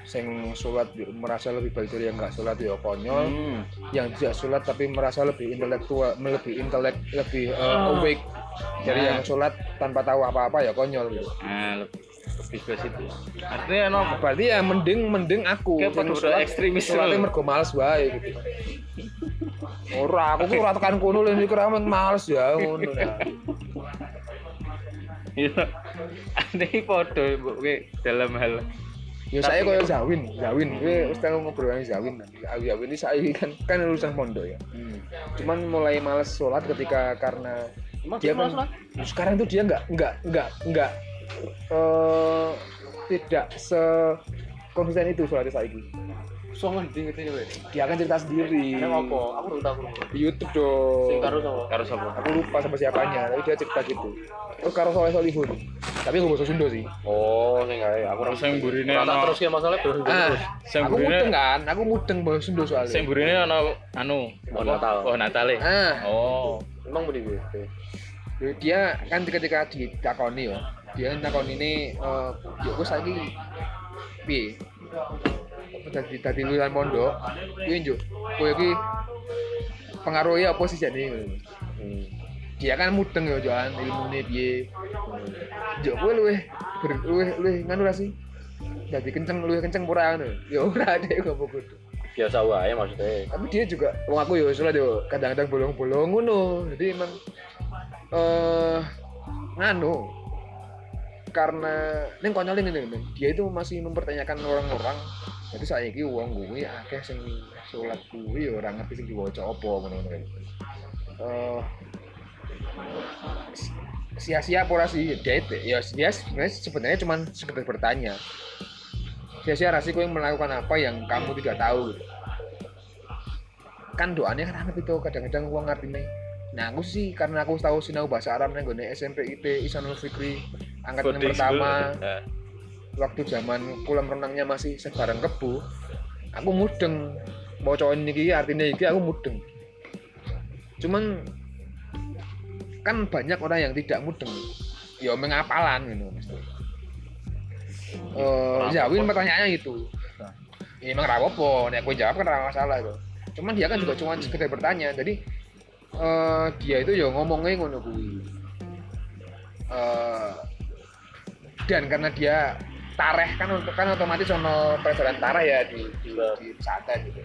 Sing sholat merasa lebih baik dari yang nggak sholat ya konyol. Hmm. yang tidak sholat tapi merasa lebih intelektual lebih intelek lebih uh, awake dari Nah. yang sholat tanpa tahu apa-apa ya konyol gitu. Nah, lebih ke situ artinya no berarti ya mending mending aku pada sholat- ekstremis sholatnya loh. mergo males wae gitu ora aku tuh ora tekan kono lho mikir aman males ya ngono nah. Iya. Ini podo mbok dalam hal Ya saya koyo Zawin, Zawin, gue wis tau ngobrol sama Zawin. Aku Zawin ini saya kan kan lulusan pondok ya. Cuman mulai males sholat ketika karena Emang dia kan sholat? sekarang tuh dia nggak nggak nggak nggak eh tidak se konsisten itu sholatnya saya So ngendi ngerti kowe? Dia kan cerita sendiri Nek apa? Aku belum tahu. di YouTube dong. Sing karo sapa? karo sapa? Aku lupa sama siapanya, tapi dia cerita gitu. Oh, karo Soleh Solihun. Tapi gue bahasa Sunda sih. Oh, sing gawe. Aku Terus yang burine ana terus ya masalah terus Ah, terus. Sing aku mudeng kan, aku mudeng bahasa Sunda soalnya. sing burine ana anu Oh? Natal. Oh, Natal. e? Ah, Oh. Emang budi gue. dia kan ketika ditakoni ya dia takoni ini eh ya gue lagi piye? Dadi dadi lulusan pondok? Kuwi njuk kowe iki pengaruhnya apa sih jadi Hmm. dia kan mudeng ya jalan ilmune piye? Njuk kowe luwih ber- luwih luwih nganu sih? Dadi kenceng luwih kenceng ora ngono? Ya ora ada ngomong gitu Biasa wae maksudnya. tapi dia juga wong aku ya salah yo kadang-kadang bolong-bolong ngono. Jadi emang eh nganu karena neng konyol ini nih dia itu masih mempertanyakan orang-orang. Jadi saya ini uang gue akeh sing sholat gue ya orang ngerti sing diwaca apa ngono eh sia-sia apa ora sih? Dia itu ya dia sebenarnya sebenarnya cuma sekedar bertanya. Sia-sia rasi yang melakukan apa yang kamu tidak tahu? Kan doanya kan aneh itu kadang-kadang uang ngerti nih nah aku sih karena aku tahu sinau bahasa Arab nih gue SMP IT Isanul Fikri angkatan yang pertama. Nah, waktu zaman kolam renangnya masih sebarang kebu aku mudeng. Mau cowok ini artinya ini aku mudeng. Cuman kan banyak orang yang tidak mudeng. Ya mengapalan gitu mesti. Eh, Zawin pertanyaannya itu ya, emang rapopo. Nek aku jawab kan masalah itu cuman dia kan juga cuma sekedar bertanya. Jadi eh, dia itu ya ngomongnya ngono kuwi. Eh, dan karena dia tareh kan untuk kan otomatis ono pelajaran tareh ya di di, di pesantren gitu.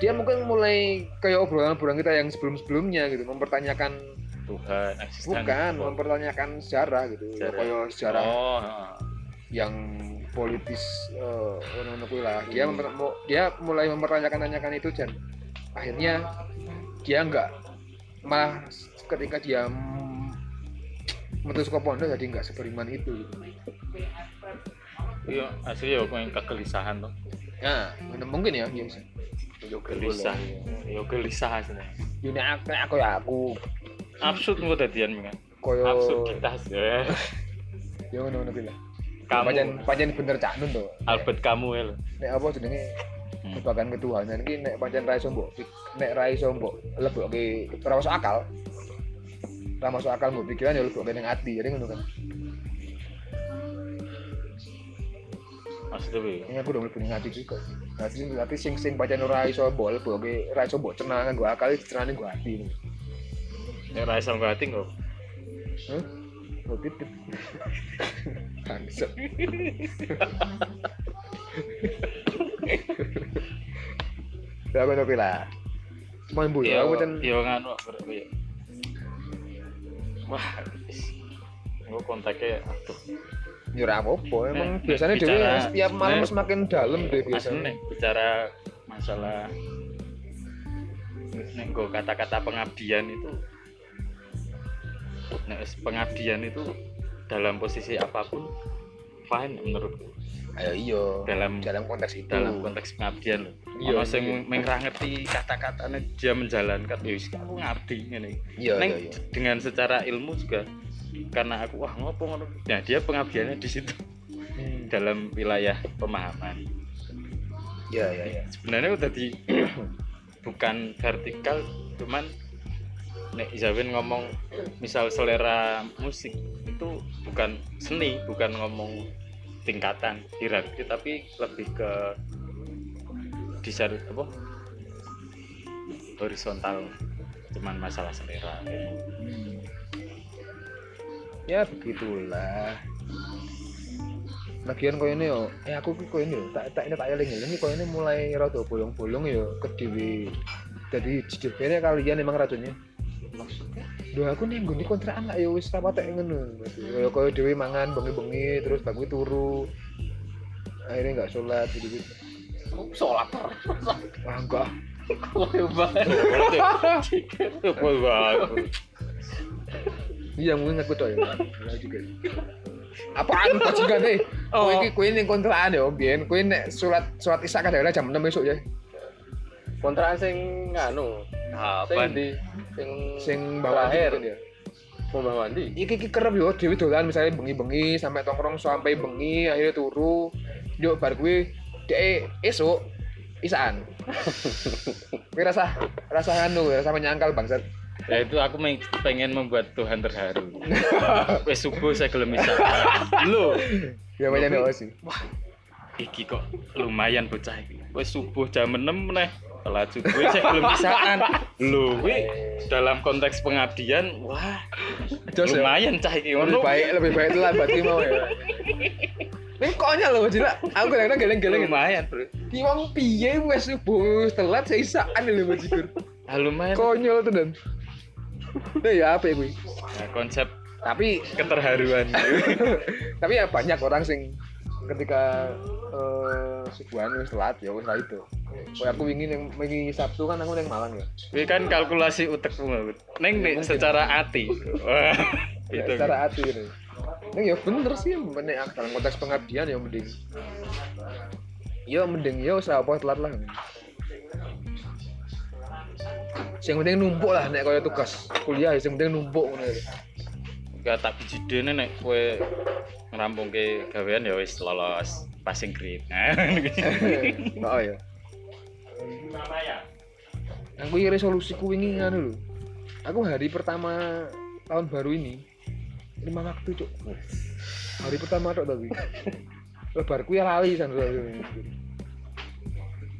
Dia mungkin mulai kayak obrolan-obrolan kita yang sebelum-sebelumnya gitu mempertanyakan Tuhan bukan apa? mempertanyakan sejarah gitu Sejarah. kayak sejarah Oh, yang politis eh ono-ono kuwi lah. Dia mau- dia mulai mempertanyakan-tanyakan itu dan akhirnya dia enggak malah ketika dia menuju ke pondok jadi enggak seberiman itu gitu. Iya, asli ya yang kegelisahan tuh. Nah, mungkin ya, iya bisa. Gelisah. Ya gelisah asli. Yo nek aku, ya aku Absurd kok dadian mingan. koyo Absurditas ya. yo ngono-ngono kuwi lah. Kamu Pancen pancen bener cak nun to. Albert kamu ya lho. Nek apa jenenge. Babagan ketuhanan iki nek pancen ra iso mbok nek ra iso mbok lebokke ora masuk akal. Ra masuk akal mbok pikiran ya lebokke ning ati, jadi ngono kan. Maksudnya piye? Ini aku udah mlebu ning ati juga. Berarti berarti sing sing pancen ora iso mbok lebokke, ra iso mbok cenah nggo akal cenane nggo ati. Nek ra iso ngati kok. Hah? Oh, titip. Bangsat. Ya ngono kuwi lah. Cuman bu ya, aku kan ya nganu berarti. Wah. Gue kontaknya aduh. ya ora apa-apa. Emang biasanya dhewe setiap malam semakin dalam deh biasanya. nih bicara masalah nek nggo kata-kata pengabdian itu nek wis pengabdian itu dalam posisi apa pun fine menurutku Ayo iya. dalam Dalam konteks itu. dalam konteks pengabdian loh. Iya, sing iya. meng ra ngerti kata-katanya dia menjalankan ya aku ngabdi ngene. Iya Neng iya iya. dengan secara ilmu juga karena aku wah ngopo ngono. Nah, dia pengabdiannya di situ Hmm. dalam wilayah pemahaman. Iya iya iya. Sebenarnya udah di bukan vertikal cuman nek Zawin ngomong misal selera musik itu bukan seni, bukan ngomong tingkatan hierarki tapi lebih ke disar apa horizontal cuman masalah selera Ya begitulah. Lagian koyo ini yo, eh aku ki koyo ini yo, tak tak ini tak eling ini koyo ini mulai rada bolong-bolong yo ke dewi. Jadi jujur kalian emang racunnya. maksudnya Duh aku nih gue kontrakan lah ya wis ra patek ngono. Koyo koyo dhewe mangan bengi-bengi terus bagus turu. Akhirnya nggak sholat gitu gitu. sholat terus Wah enggak. banget? Iya mungkin aku tuh ya. Juga. Apaan bajingan deh? Kowe iki kowe ning kontrakan ya, nek sholat sholat isya kadang-kadang jam 6 besok ya. kontrakan sing nganu sing di sing Sing bawa ya. Mbah Wandi iki iki kerep yo dhewe dolan misalnya bengi-bengi sampai tongkrong sampai bengi akhirnya turu yo bar kuwi dek esuk isaan kuwi rasa rasa anu rasa menyangkal bangsat Ya itu aku pengen membuat Tuhan terharu. Wes subuh saya gelem bisa. Lo, ya banyak nih sih iki kok lumayan bocah iki. Wes subuh jam 6 meneh. Telat subuh saya belum bisaan. Lho, kuwi dalam konteks pengabdian, wah, Jos ya? lumayan cah iki. Lebih baik lebih baik lambat ki mau ya. Ini konyol loh jila aku kadang-kadang geleng-geleng. Lumayan, Bro. ki wong piye wes subuh telat saya isaan lho bajikur Ah, lumayan. konyol tuh dan. Nah ya apa ya kuwi Nah, konsep tapi keterharuan. tapi ya banyak orang sing ketika eh subuhan wis telat ya wis itu Kayak aku ingin yang wingi Sabtu kan aku yang Malang ya Kuwi kan kalkulasi utekku. Bro. Neng nih secara hati. Wah, ya, itu. secara hati ini Neng ya bener sih menek dalam konteks pengabdian ya mending ya mending ya usah apa telat lah yang penting numpuk lah nek kaya tugas kuliah yang penting numpuk ngono. Gak tak bijidene nek kowe ngerampungke gawean ya wis lolos passing grade. Nah, oh ya aku ini resolusiku wingi nganu lho. Aku hari pertama tahun baru ini lima waktu cuk. Hari pertama tok tapi lebarku ya lali san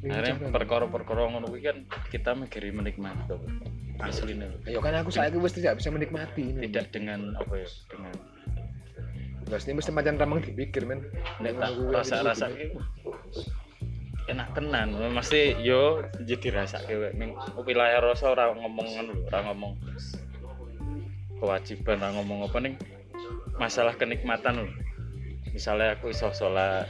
Akhirnya perkara-perkara ngono kuwi kan kita mikiri menikmati to. Asline lho. Ayo kan aku saiki wis tidak bisa menikmati ini. tidak dengan apa ya dengan Terus ini mesti macam ramang dipikir men. nek tak rasa-rasa gitu. enak tenan mesti yo jadi rasa kowe ning wilayah rasa ora ngomong ngono lho, ora ngomong kewajiban ora ngomong apa ning masalah kenikmatan lho misalnya aku iso sholat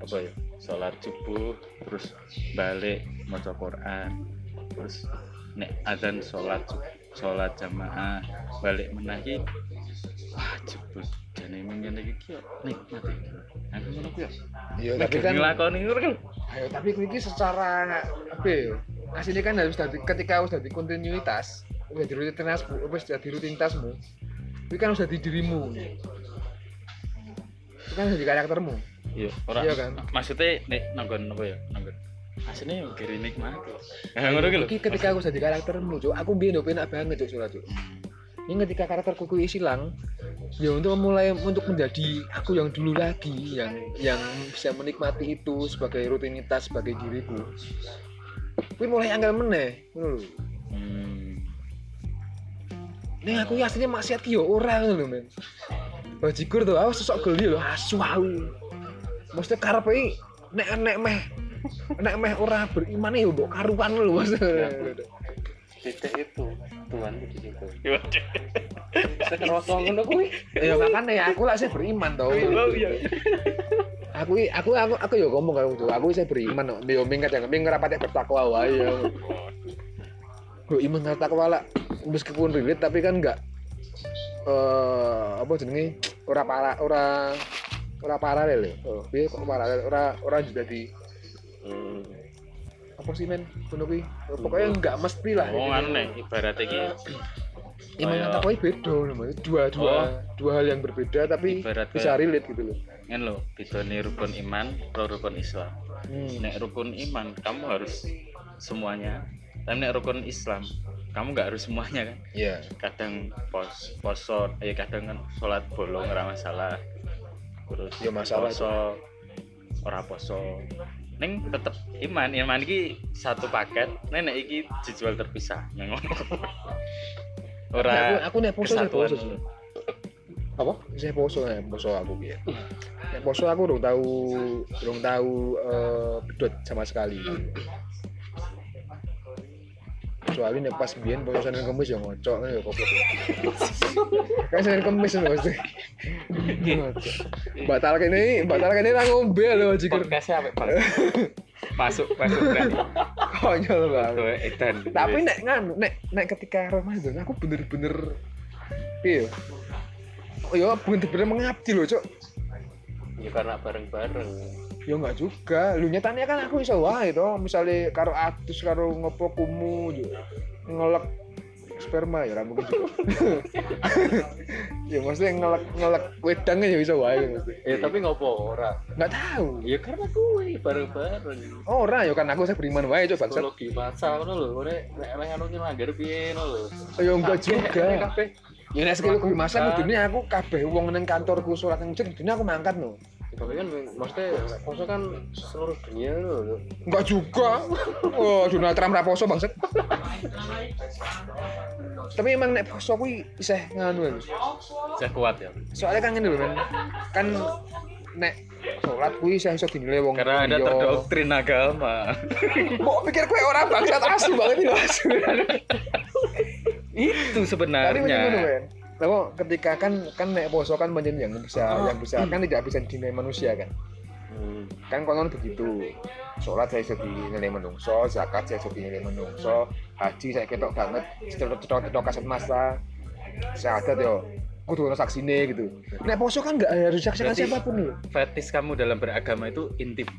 apa ya sholat subuh terus balik maca Quran terus nek adzan sholat sholat jamaah balik menahi wah jebul jane ngene iki yo nikmat iki aku ngono ku ya Iya, tapi kan nglakoni ngono kan ayo tapi ini secara apa ya? Aslinya kan harus dari ketika harus dari kontinuitas, udah di rutinitasmu, wis jadi rutinitasmu. Itu kan harus jadi dirimu. Itu kan jadi karaktermu. iya ora Iya kan? maksudnya nek nanggon apa ya nanggon asline yo kiri nikmat ngono lho Iki ketika aku jadi karaktermu, cuk, aku biyen yo penak banget cuk surat cuk. Ini ketika karakterku kuwi hilang, ya untuk mulai untuk menjadi aku yang dulu lagi, yang yang bisa menikmati itu sebagai rutinitas sebagai diriku. Kuwi mulai angel meneh, ngono lho. hmm. Nih aku ya aslinya maksiat ki yo ora ngono lho, men. Bajigur tuh, aku sosok geli lho, asu aku. Maksudnya karepe iki nek nek meh nek meh ora beriman ya mbok karuan lho maksudnya. titik itu Tuhan itu di situ Waduh. sekeroso ngono kuwi Ya makanya ya aku lah saya beriman tau. iya. Aku i- aku aku aku yo ngomong karo tuh, aku saya beriman kok. Yo ming kadang ming ora patek bertakwa wae yo. Gue iman karo takwa lah meskipun relate tapi kan enggak eh apa jenenge ora para ora ora paralel ya. Oh, piye kok paralel ora ora juga di hmm. apa sih men kuwi pokoknya enggak mesti lah Oh, anu nih, ibarat iki iman takwa ini beda namanya dua dua Oh. dua hal yang berbeda tapi Ibarat bisa relate gitu loh ngene lho, bedane rukun iman karo rukun Islam. hmm. Nek rukun iman kamu harus semuanya. Tapi nek rukun Islam kamu nggak harus semuanya kan. iya Kadang pos poso, ya kadang kan sholat bolong ora masalah. Terus Ya, masalah poso ora poso. Neng tetep iman, iman iki satu paket, nek nek iki dijual terpisah. Neng. Ora aku, aku nek poso kesatuan poso apa saya poso ya poso aku ya nek poso aku belum tahu belum tahu eh, pedot sama sekali kecuali nek pas biyen poso Senin Kamis ya ngocok kan ya goblok. Kan Senin Kamis lho mesti batal kene batal kene ra ngombe lho jikir Podcastnya apa masuk masuk berarti. konyol banget Edan. tapi nek nganu nek nek ketika Ramadan aku bener-bener iya. Oh ya bener-bener mengabdi loh cok. Ya karena bareng-bareng ya enggak juga. Lu nyatanya kan aku iso wae to misalnya karo atus karo ngopo kumu ngelek sperma ya ora mungkin juga. Ya maksudnya ngelek ngelek wedang ya iso wae ya tapi ngopo ora? Nggak tahu. Ya karena gue bareng-bareng. Ora ya kan aku saya beriman wae bangsat. Psikologi masa ngono lho. Nek nek anu ki langgar piye ngono lho. Ya enggak juga. ya nek sekali kuwi masa Bukan. kudune aku kabeh wong nang kantorku sholat nang aku mangkat no tapi kan maksudnya poso kan seluruh dunia lho enggak juga? Oh Donald Trump ra poso bangsat tapi emang nek poso kuwi isih nganu lho Saya kuat ya. soalnya kan ngene lho men. Kan nek sholat kuwi iso iso dinilai wong Karena ada terdoktrin agama. mau pikir kowe ora bangsat asu banget lho asu Itu sebenarnya. Lalu ketika kan kan nek poso kan banyak yang bisa yang bisa kan tidak bisa dinilai manusia kan hmm. kan konon begitu sholat saya sudah dinilai menungso zakat saya sudah dinilai menungso haji saya ketok banget cetok cetok cetok kaset masa syahadat yo kudu ono saksine gitu nek poso kan nggak harus saksikan Berarti- siapa pun loh Fetis kamu dalam beragama itu intim.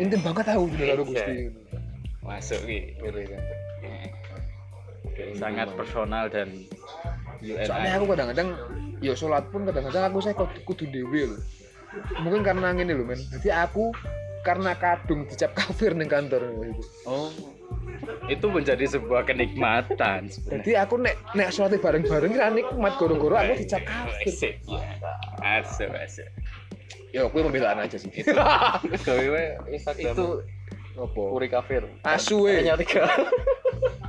intim banget tahu gitu karo Iya. gusti Masuk Ki. Kayak sangat personal dan soalnya aku kadang-kadang yo sholat pun kadang-kadang aku saya kudu, dewe loh mungkin karena ini loh men. Jadi aku karena kadung dicap kafir ning kantor gitu. Oh, itu menjadi sebuah kenikmatan. sebenarnya. jadi aku nek nek sholat bareng-bareng kira nikmat goro-goro aku dicap kafir. Asik, ya. Asik, asik. ya aku pembelaan aja sih. Itu. Itu apa? Puri kafir. Asu we hanya tiga.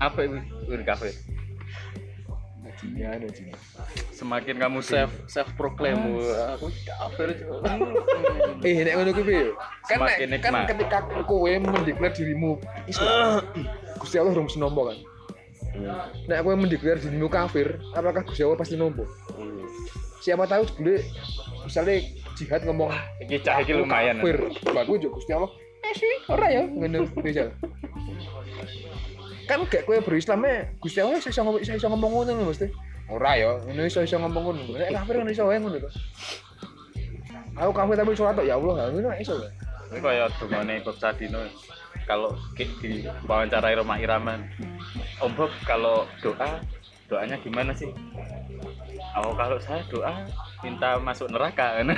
Apa itu Uri Cafe? Bajingan, bajingan. Semakin kamu self self proclaim aku kafir eh nek ngono kuwi kan nek, Semakin kan nikmat. ketika kowe mendeklar dirimu Islam Gusti Allah urung senompo kan nek kowe mendeklar dirimu kafir apakah Gusti Allah pasti nompo Hmm. siapa tahu sebelum misalnya jihad ngomong Iki cah iki lumayan. kafir bagus juga Gusti Allah eh sih ora ya ngono misal kan gak kowe berislamnya Gusti Allah iso ngomong iso ngomong ngono lho mesti ora ya ngono iso iso ngomong ngono nek kafir kan iso wae ngono to aku kafir tapi sholat ya Allah ngono iso wae Ini kayak dungane Bob Sadino. Kalau di wawancarai Roma Iraman, Om Bob kalau doa doanya gimana sih? Oh kalau saya doa minta masuk neraka kan.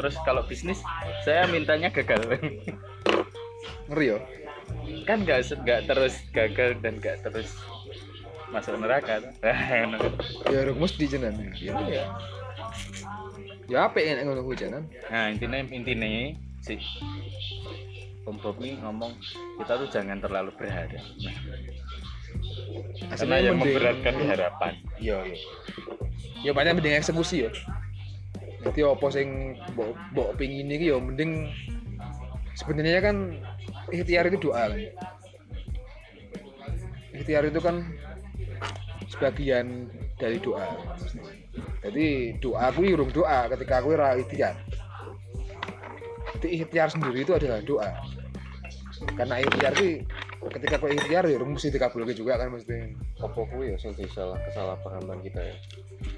Terus kalau bisnis saya mintanya gagal. ngeri ya kan nggak nggak terus gagal dan nggak terus masuk neraka. ya udah mesti jenengan ya ya apa yang ngono jenengan Nah intinya intinya si Om Bob ini ngomong kita tuh jangan terlalu berharap. Nah, karena yang mending- memberatkan harapan. iya iya ya banyak mending eksekusi ya jadi apa sing mbok mbok pingin iki ya mending sebenarnya kan ikhtiar itu doa. Ikhtiar itu kan sebagian dari doa. Jadi doa aku urung doa ketika aku ora ikhtiar. Jadi ikhtiar sendiri itu adalah doa. Karena ikhtiar itu ketika aku ikhtiar ya mesti dikabulke juga kan mesti. Apa kuwi ya sing salah kesalahpahaman kita ya?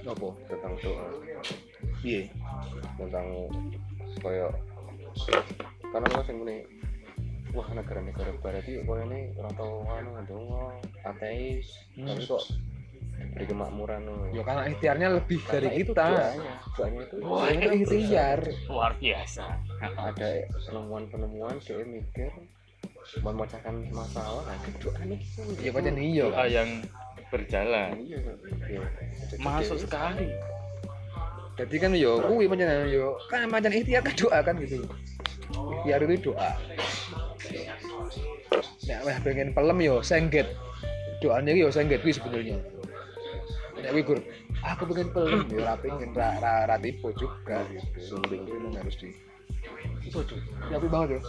Apa? Tentang doa. Iya tentang koyo karena kan sing muni wah negara-negara barat iki koyo ini ora tau anu ndonga ateis Hmm. tapi kok diberi kemakmuran ngono. ya karena ikhtiarnya lebih dari Karena itu kita. doanya doanya itu Wah, itu ikhtiar. Luar biasa. ada penemuan-penemuan dia mikir memecahkan masalah. Ada doa nih ya pancen iya Doa yang berjalan. iya iya. Masuk sekali. jadi kan yo kuwi pancen yo kan pancen ikhtiar kan doa kan gitu. Ikhtiar itu doa Nek wah pengen pelem yo sengget. Doanya yo sengget kuwi sebenarnya nek wigur aku pengen pelem ya ora pengen ra ra, ra tipe juga. Gitu itu memang harus di itu cuk. Ya apik banget cuk.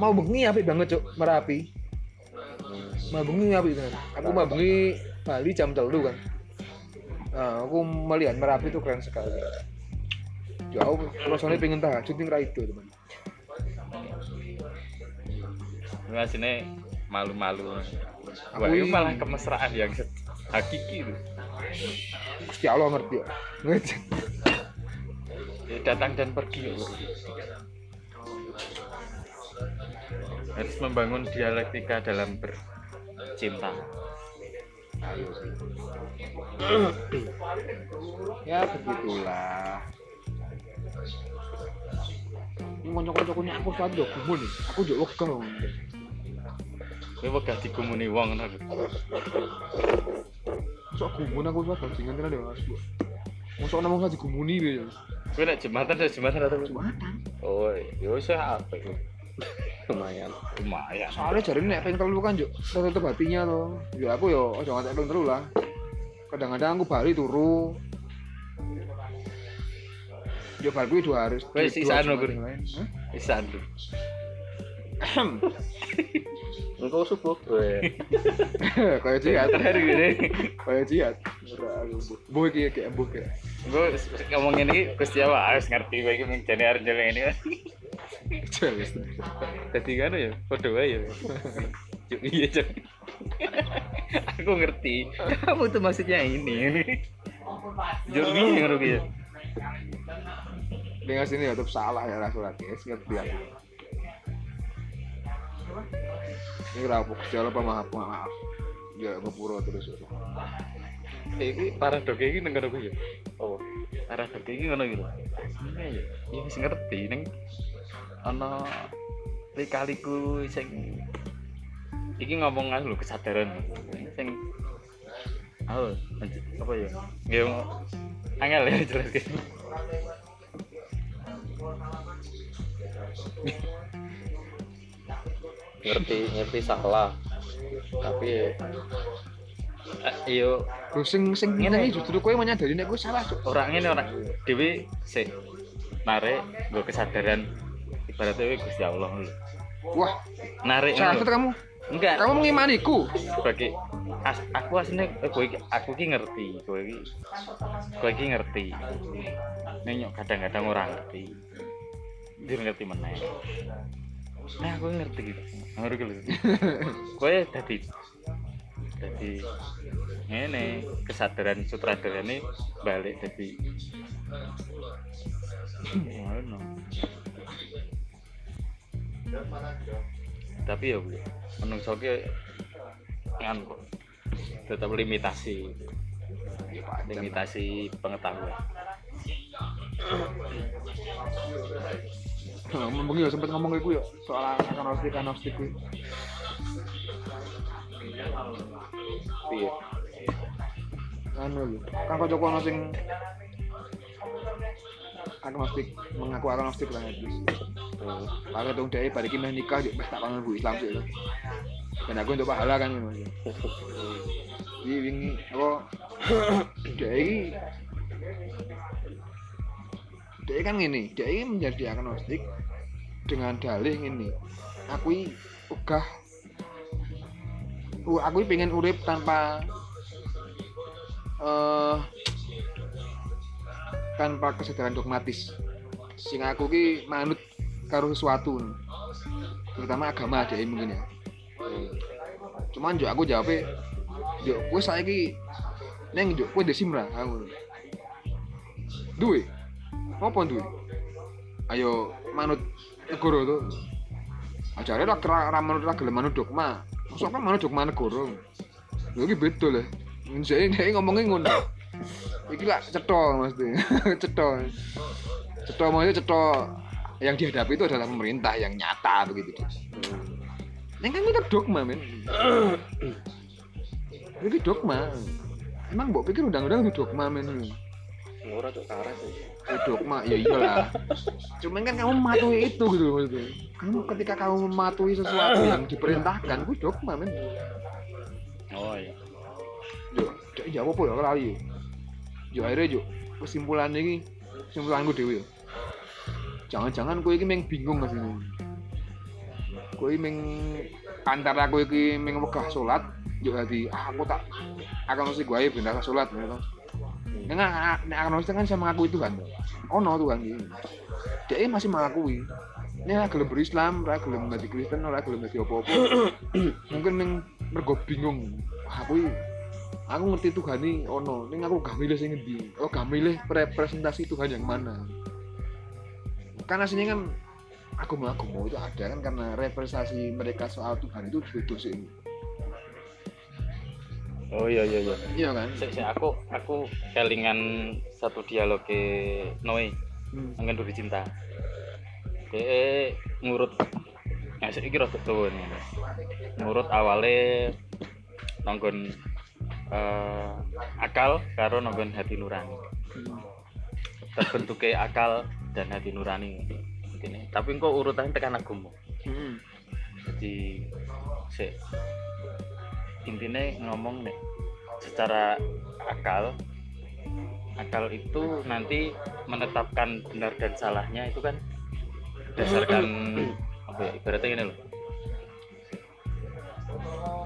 Mau bengi apik banget cuk merapi. Mau bengi apik kan aku mau bengi Bali jam telu kan. Nah, aku melihat merapi itu keren sekali. Jauh rasanya pengen tahajud nih ra itu teman Ngasine malu-malu. Aku Wah, itu malah kemesraan yang hakiki itu. Gusti Allah ngerti ya ngerti Ya, datang dan pergi Bro. harus membangun dialektika dalam bercinta ya begitulah ini kocok-kocoknya aku nih aku juga wong. Kowe wegah digumuni wong ngono lho. sok gumun aku saat bajingan tenan ya mas Masuk namung saat digumuni ya. Kowe nek jembatan ada jembatan atau Jumatan oh ya wis apa itu lumayan. Lumayan. Soalnya jari nek pengen telu kan juk tetep hatinya tuh ya aku yo ojo ngantek pengen telu lah. Kadang-kadang aku balik turu. Yo balik kuwi dua hari Weh, dua sisaan Jumat lo, Gur. yang lain. Engkau subuh kayak jihad terakhir gini kayak jihad boh iki kayak boh kayak. Gue ngomongin ini Gusti Allah harus ngerti bagi menjadi harus jalan ini jelas jadi kan ya aja ya. Cuk, iya cuk. Aku ngerti. Kamu tuh maksudnya ini? Jujur nih ngerti ya. Dengan sini ya tetap salah ya rasul guys ngerti aku ini rapuh jalan apa maaf maaf. Ya ngepuro terus. Ini paradoks ini neng ngono ya? Oh paradoks ini ngono gitu iya ya ya wis ngerti neng ana likaliku sing iki ngomong lho kesadaran. Sing oh apa ya? Ya angel ya jelas ngerti ngerti salah. Tapi Eh, iyo. Terus sing sing Ngene. justru kowe menyadari nek kowe salah cuk. orang ini orang dewi sih narik gue kesadaran. Ibaratnya gue gusti allah lho. Wah, narik salah kamu. enggak. Kamu mengimaniku. sebagai as, aku aslinya eh, gue aku ki ngerti. Gue iki gue iki ngerti. Nenyok kadang-kadang orang ngerti. Dia ngerti mana nah aku ngerti gitu. Ngerti gitu. Gue tadi jadi ini kesadaran sutradara ini balik jadi ngono. Tapi ya bu menungso ki kan kok tetap limitasi. Limitasi pengetahuan Ngomong ya sempet ngomong iku ya soal agnostik agnostik kuwi. iya Anu lho, kan kocokku ono sing agnostik mengaku agnostik lah ya. Hmm. Kalau dong dia pada kimah nikah di pesta kangen bu Islam sih. Dan aku untuk pahala kan ini. Jadi ini apa? Dia ini dia kan gini, dia ini menjadi agnostik dengan dalih ini. Aku ogah Uh, aku pengen urip tanpa eh tanpa kesadaran dogmatis. Sing aku ki manut karo sesuatu. Terutama agama ada mungkin ya. Cuman juga aku jawabnya yo gue saya ki neng jo gue desimra aku. Duwe apa duwe ayo manut negara tuh ajarnya lah kera ramanut lah gelem manut dogma. Masuk kan manut dogma lho iki beda lah jadi dia ngomongin ngono. Iki lah cetol maksudnya cetol cetol maksudnya cetol yang dihadapi itu adalah pemerintah yang nyata begitu. Neng kan kita dogma men. Ini dogma. Emang mbok pikir undang-undang itu dogma men? Ora cok karet dogma ya iyalah. Cuman kan kamu mematuhi itu gitu maksudnya. Kamu ketika kamu mematuhi sesuatu yang diperintahkan Itu dogma men. Oh iya. Yo, ya apa ya lali. Yo yo akhirnya yo kesimpulan ini kesimpulanku dewi yo jangan-jangan kowe iki meng bingung asline kowe meng antara kowe iki meng wegah salat yo dadi ah, aku tak akan mesti gue bentar salat gitu Dengan nek agnostik kan saya mengakui Tuhan. Ono Tuhan iki. Dia masih mengakui. Ini ora gelem berislam, ora gelem dadi Kristen, ora gelem dadi apa-apa. Mungkin meng mergo bingung. Aku aku ngerti Tuhan ini ono, ning aku gak milih sing ngendi. Oh, gak milih representasi Tuhan yang mana. Kan aslinya kan agama-agama itu ada kan karena representasi mereka soal Tuhan itu beda sih. Oh iya iya iya. Iya kan? Sik, sik, aku aku kelingan satu dialog ke Noe Hmm. Angin Duri Cinta. Dia ngurut ya iki rada tuwa nih. Ngurut awale nonggon eh, akal karo nonggon hati nurani. Hmm. Terbentuknya akal dan hati nurani. Ini. Tapi kok urutannya tekan agama. Hmm. Jadi sik intinya ngomong nih secara akal akal itu nanti menetapkan benar dan salahnya itu kan berdasarkan apa ya ibaratnya gini loh.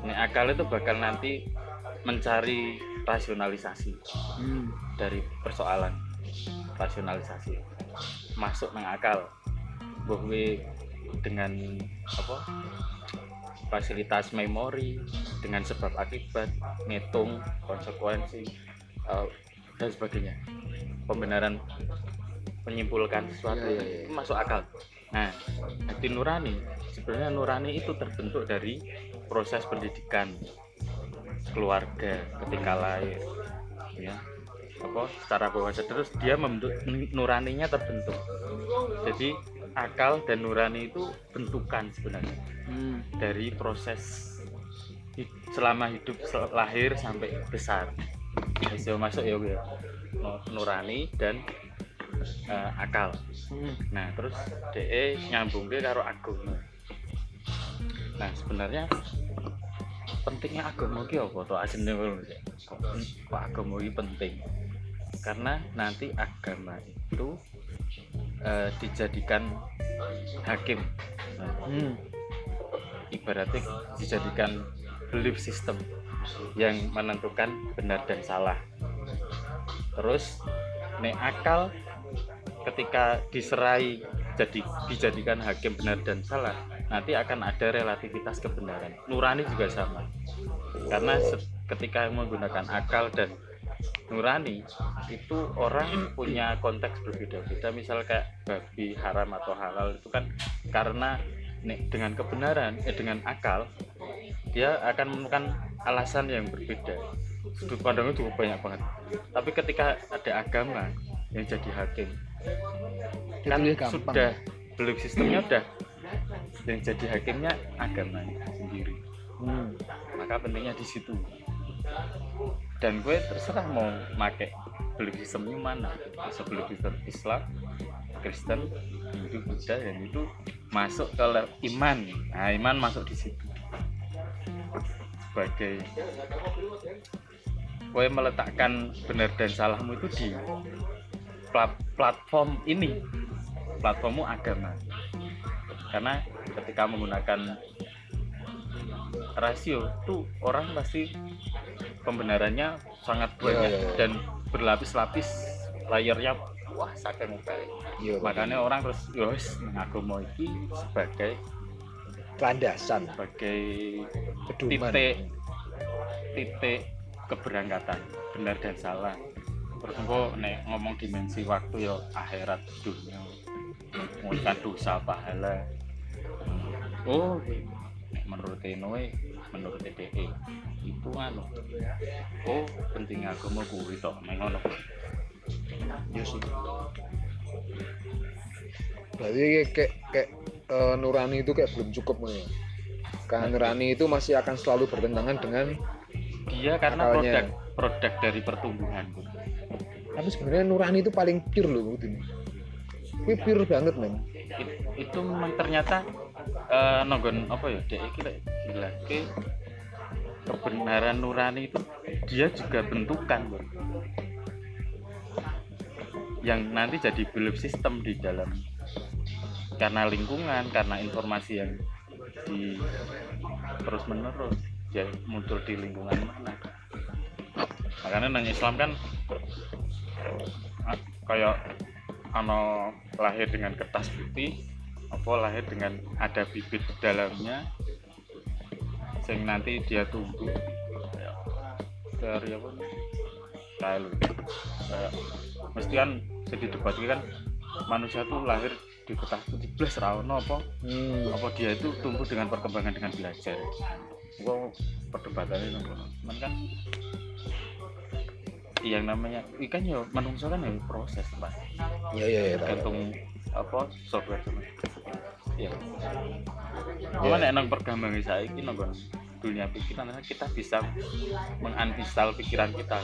Nih akal itu bakal nanti mencari rasionalisasi Hmm. dari persoalan rasionalisasi masuk nang akal. Bahwa dengan apa fasilitas memori dengan sebab akibat ngitung konsekuensi eh, dan sebagainya. Pembenaran menyimpulkan sesuatu Iya, iya, iya. itu masuk akal. Nah hati nurani sebenarnya nurani itu terbentuk dari proses pendidikan keluarga ketika lahir ya. Apa? Secara bawah terus dia membentuk nuraninya terbentuk. Jadi akal dan nurani itu bentukan sebenarnya. Hmm. dari proses selama hidup lahir sampai besar. Iso masuk ya nurani dan eh, akal. Hmm. nah terus DE nyambung ke karo agama. Nah sebenarnya pentingnya agama ki apa to? Sih kok agama ki penting? Karena nanti agama itu eh, dijadikan hakim. Nah, Hmm. ibaratnya dijadikan belief system yang menentukan benar dan salah. Terus nek akal ketika diserai jadi dijadikan hakim benar dan salah nanti akan ada relativitas kebenaran. Nurani juga sama. Karena ketika menggunakan akal dan nurani itu orang punya konteks berbeda-beda misal kayak babi haram atau halal itu kan karena nek dengan kebenaran eh dengan akal dia akan menemukan alasan yang berbeda. Sudut pandangnya cukup banyak banget. Tapi ketika ada agama yang jadi hakim kan sudah belief sistemnya udah. Yang jadi hakimnya agamanya sendiri. Hmm. maka pentingnya di situ dan gue terserah mau make belief sistemnya mana. Bisa belief sistem Islam Kristen Hindu Buddha dan itu masuk ke iman. Nah iman masuk di situ. Sebagai gue meletakkan benar dan salahmu itu di plat- platform ini. Platformmu agama. Karena ketika menggunakan rasio tuh orang pasti pembenarannya sangat banyak Iya, iya, iya. dan berlapis-lapis layernya wah saking kali Iya, makanya orang terus yos agama iki sebagai landasan. sebagai titik titik keberangkatan benar dan salah. Terus engko nek ngomong dimensi waktu ya akhirat dunia. Menguatkan dosa pahala. Oh menurut Noe menurut DE itu anu oh penting agama kuwi tok nek ngono Iya sih. Berarti kayak kayak, eh, nurani itu kayak belum cukup nih. Karena nurani itu masih akan selalu bertentangan dengan dia karena Akalnya. produk produk dari pertumbuhan tapi sebenarnya nurani itu paling pure loh. Ini pure banget men. It- itu memang ternyata eh, apa ya dek lek gila ke kebenaran nurani itu dia juga bentukan Bro. yang nanti jadi belief system di dalam karena lingkungan karena informasi yang di terus menerus dia muncul di lingkungan mana makanya nang Islam kan ah, kayak ano lahir dengan kertas putih apa lahir dengan ada bibit di dalamnya sing nanti dia tumbuh dari apa kayak lu kayak mesti kan jadi debat kan manusia tuh lahir di kertas putih belas rawono apa? Hmm. apa dia itu tumbuh dengan perkembangan dengan belajar? Gua perdebatannya cuman kan yang namanya ikan ya menungso kan ya proses pak Iya iya iya. tahu. tergantung apa software sama ya Iya. Cuma nek nang perkembangan saya ini nang dunia pikiran kita bisa mengantisal pikiran kita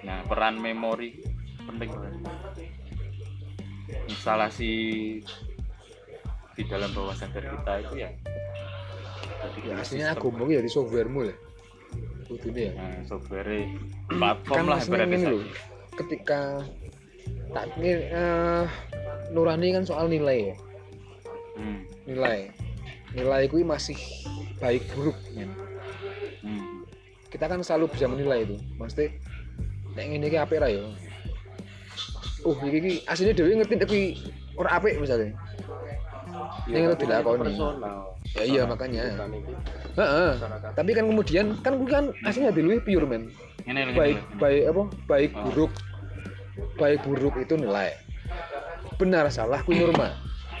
nah peran memori penting banget instalasi di dalam bawah sadar kita itu ya jadi Ya, aslinya aku mau ya di softwaremu lah. Kudune ya. nah, software platform Kan lah ibaratnya gini loh. Ketika tak ini eh, nurani kan soal nilai ya. hmm. Nilai. Nilai itu masih baik buruk men. Hmm. Kita kan selalu bisa menilai itu. Maksudnya nek ngene iki apik ra ya. Oh, iki iki aslinya dhewe ngerti tapi ora apik misalnya. Ya, Yang itu tapi dilakoni. personal Ya iya makanya. Heeh. Tapi kan kemudian kan kuwi kan aslinya dulu pure men. ini, baik ini. baik apa baik Oh. buruk baik buruk itu nilai benar salah ku norma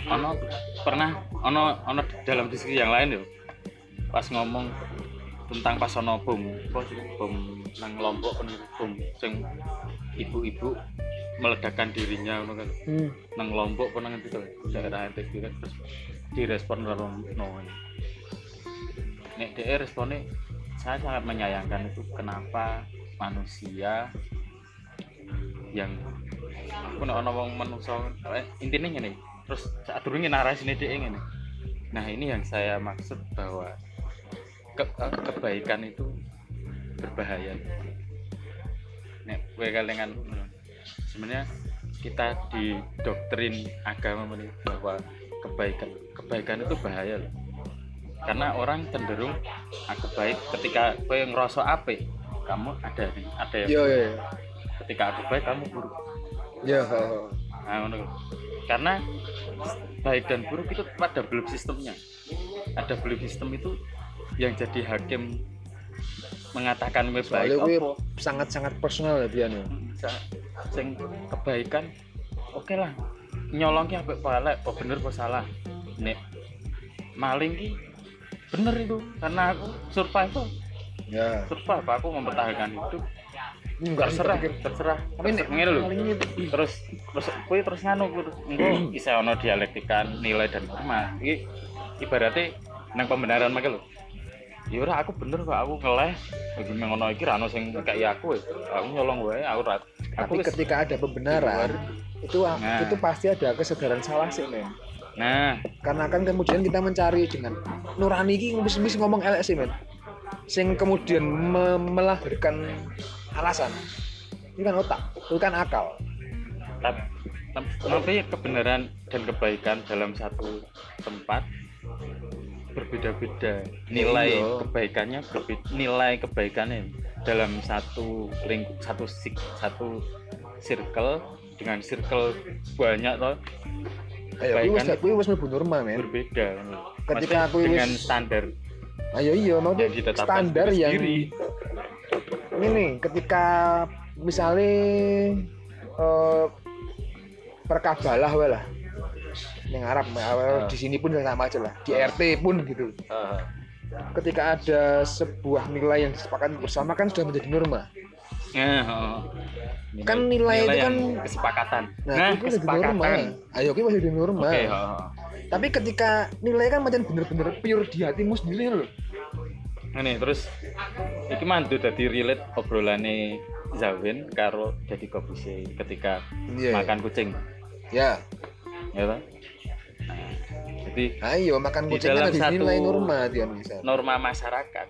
ono pernah ono ono dalam diskusi yang lain yo pas ngomong tentang pas ono bom. Bom nang lombok bom sing ibu-ibu meledakkan dirinya ngono kan. Hmm. nang lombok pernah ngerti tuh daerah NTB kan terus direspon karo no nek DE responnya saya sangat menyayangkan itu kenapa manusia yang aku nek ana wong menungso eh, intinya ngene. Terus saat durunge narasine dhek ngene. Nah ini yang saya maksud bahwa ke- eh, kebaikan itu berbahaya. Nek kowe kelingan sebenarnya kita di doktrin agama ini bahwa kebaikan kebaikan itu bahaya loh. Karena orang cenderung aku baik ketika kowe ngerasa apik kamu ada nih ada yang yo yo yo ketika aku baik kamu buruk. Ho. nah, karena baik dan buruk itu pada belief sistemnya. Ada belief system itu yang jadi hakim mengatakan gue baik apa? sangat sangat personal ya Bian ya. Bisa sing kebaikan oke lah. Nyolong ki apik apa apa bener apa salah? Nek maling ki bener itu karena aku survive tuh ya. Survive aku mempertahankan hidup. Enggak terserah pikir. terserah. Tapi nek ngene lho. terus terus kuwi terus nganu kuwi terus engko bisa ono dialektikan nilai dan norma iki ibaratnya nang pembenaran make lho ya ora aku bener kok aku iki nang ngono iki ra ono sing kayak aku ya. aku nyolong wae aku ra aku tapi wis- ketika ada pembenaran itu ah, Nah. itu pasti ada kesadaran salah sih men. Nah. Karena kan kemudian kita mencari dengan nurani bisa bisa ngomong elek sih men. Sing kemudian me- melahirkan alasan. Ini kan otak itu kan akal. Tapi, tapi kebenaran dan kebaikan dalam satu tempat berbeda-beda. Nilai Iya. kebaikannya berbeda. nilai kebaikannya dalam satu lingkup satu sik- satu circle dengan circle banyak ayo wis Kebaikan mlebu norma men. berbeda. Ketika Maksudnya aku dengan wis- standar ayo iya mau yang standar yang sendiri. ini ketika misalnya eh, perkabalah lah yang Arab Ah. di sini pun sama aja lah. Di RT pun gitu. Ah, ketika ada sebuah nilai yang disepakati bersama kan sudah menjadi norma. Oh. Kan nilai itu yang kan- kesepakatan. Nah, nah, itu jadi norma. kesepakatan. Ayo kita masih jadi norma. Oke oh, oh. tapi ketika nilai kan macam bener-bener pure di hatimu sendiri loh. Ini terus iki mantu dadi relate obrolane Zawin karo Deddy Kobuse ketika Iya. makan kucing, ya ya toh? Nah, jadi ayo makan Di kucing dalam satu- nilai norma dia bisa norma masyarakat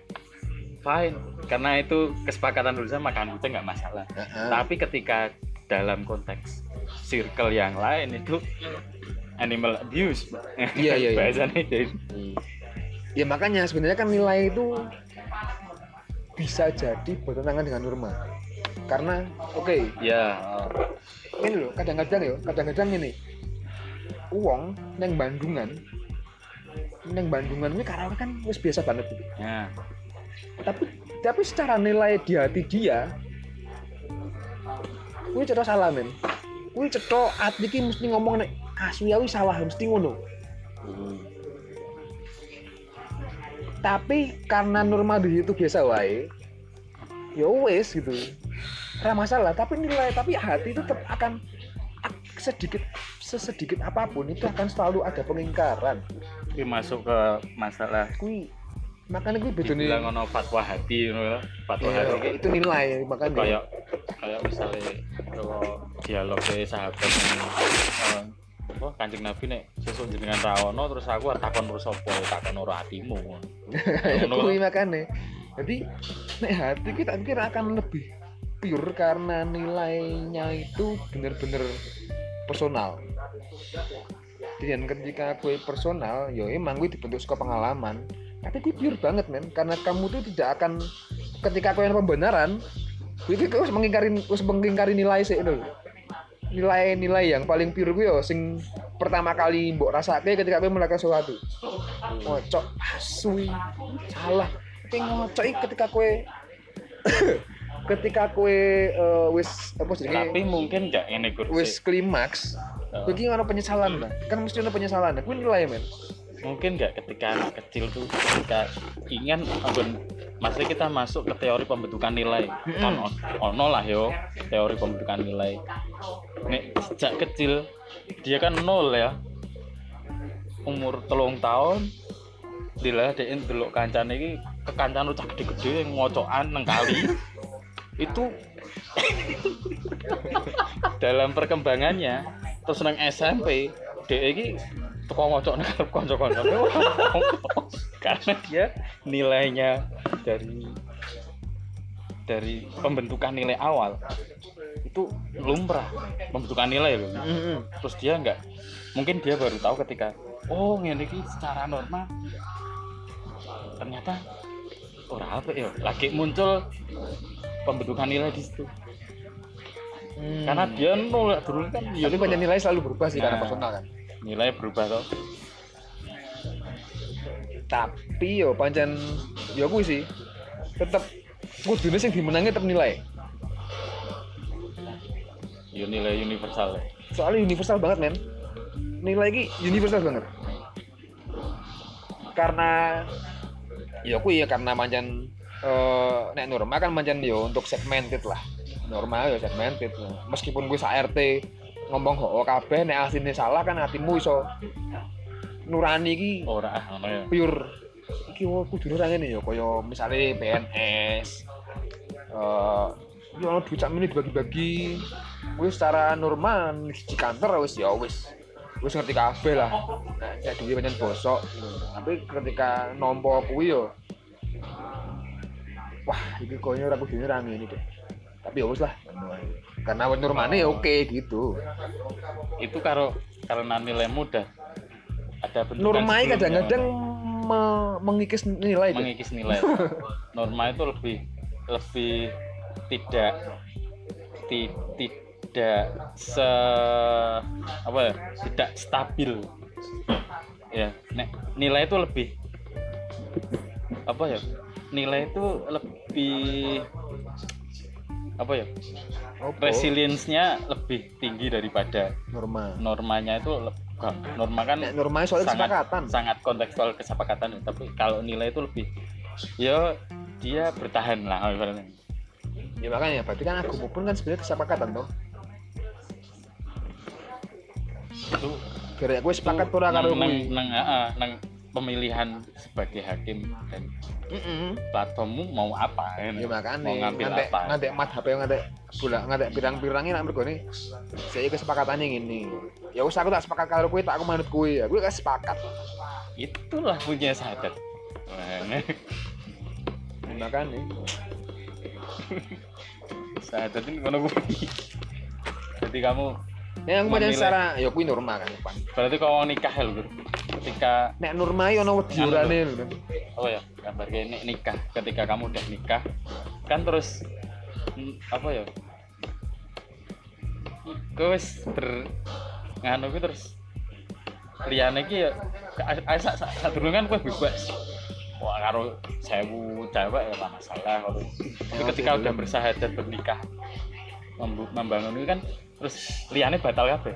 fine. Karena itu kesepakatan dulu makan kita nggak masalah. Heeh. tapi ketika dalam konteks circle yang lain itu animal abuse Iya, iya, iya. bahasanya jadi ya makanya sebenarnya kan nilai itu bisa jadi bertentangan dengan norma. Karena oke ya ini loh kadang-kadang ya kadang-kadang ini uang neng Bandungan neng Bandungan ini karena kan wis biasa banget gitu. Ya. Tapi tapi secara nilai di hati dia kuwi cetok salah men. Kuwi cetok hati ki mesti ngomong nek asli aku salah mesti ngono. Tapi karena norma di situ biasa wae ya wes gitu. Ora masalah tapi nilai tapi hati itu tetap akan ak- sedikit sesedikit apa pun itu akan selalu ada pengingkaran tapi masuk ke masalah kui makanya gue bedone dibilang ono fatwa hati ngono ya. fatwa Iya, hati itu nilai makanya kayak kayak misalnya kalau dialog dari sahabat ini eh, apa kancing nabi nek sesuk jenengan rawono terus aku takon terus apa takon ora hatimu ya Ngono. kui makanya jadi nek hati kita pikir akan lebih pure karena nilainya itu bener-bener personal dan ketika gue personal ya emang gue dibentuk suka pengalaman. Tapi gue pure banget men. Karena kamu tuh tidak akan ketika kau yang pembenaran gue gue harus mengingkari harus mengingkari nilai sih itu nilai-nilai yang paling pure gue yo sing pertama kali mbok rasake ketika gue melakukan sesuatu. Ngocok asui salah. Tapi ngocok ketika kue ketika kue eh, wis apa sih tapi mungkin gak ini wis kursi klimaks Oh. Gue ono penyesalan lah, kan mesti ono penyesalan. Gue nilai men. mungkin nggak ketika anak kecil tuh ketika ingin ampun maksudnya kita masuk ke teori pembentukan nilai. Kan on- ono lah yo teori pembentukan nilai. Nih sejak kecil dia kan nol ya. Umur telung tahun Dila dia delok kancane iki kekancan ucap gede-gede yang ngocokan nang kali. Itu dalam perkembangannya terus nang SMP dia iki teko ngocok nang kanca-kanca karena dia nilainya dari dari pembentukan nilai awal itu lumrah. Pembentukan nilai loh terus dia nggak mungkin dia baru tahu ketika oh ini iki secara norma ternyata ora apa ya lagi muncul pembentukan nilai di situ karena dia nol dulu kan ya tapi banyak nilai selalu berubah sih karena Nah. personal kan. nilai berubah toh Tapi yo pancen yo kuwi sih tetep kudune sing dimenangi tetep nilai. ya nilai universal ya. Soalnya universal banget men. Nilai iki universal banget. Karena ya kuwi ya karena pancen eh nek norma kan pancen yo untuk segmented lah. Norma ya segmented. Meskipun gue sa RT ngomong ho kabeh nek asline salah kan hatimu iso nurani iki ora ngono ya. pure. Iki wah kudu ora ngene ya kaya misale PNS eh ya ono duit menit dibagi-bagi. Wis secara normal di kantor wis ya wis. Wis ngerti kabeh lah. Nah cek duit pancen bosok. Tapi ketika nompo kuwi yo wah iki koyo ora kudu ora ngene deh tapi ya lah. Karena wis normane ya oke gitu. Itu karo karena nilai mudah. Ada normai kadang-kadang me- mengikis nilai mengikis nilai. Norma itu lebih lebih tidak ti- tidak se apa ya tidak stabil. Ya nek, nilai itu lebih apa ya nilai itu lebih apa ya? Apa? resilience-nya lebih tinggi daripada norma. normanya itu enggak, norma kan Nek norma soal sangat kesepakatan. sangat kontekstual kesepakatan tapi kalau nilai itu lebih ya dia bertahan lah ibaratnya. Ya makanya berarti kan agama pun kan sebenarnya kesepakatan toh. Itu gara gue sepakat pura karo nang, ah, nang pemilihan sebagai hakim dan Heeh. platformmu mau apa? Ya, ya makanya. Mau ngambil ngantek apa? ngantek mat HP ngantek bulan ngantek pirang-pirangnya nak mergo nih saya kesepakatannya gini ya wis aku tak sepakat karo kuwi tak aku manut kuwi ya gue gak sepakat. Itulah punya sahabat Nah, makanya. saya tadi ngono kuwi. Jadi kamu Nek aku Memilih. secara ya kuwi normal kan berarti kalau nikah ya lho ketika Nek normal ya ono wedi Anu, lho. oh ya gambar ini nikah. Ketika kamu udah nikah kan terus mm, apa ya? Gue wis ber nganu gue terus liyane iki ya sak durung kan kowe bebas. Wah karo sewu cewek ya lah masalah kalau tapi ketika udah bersahadat bernikah membangun ini kan terus liane batal kabeh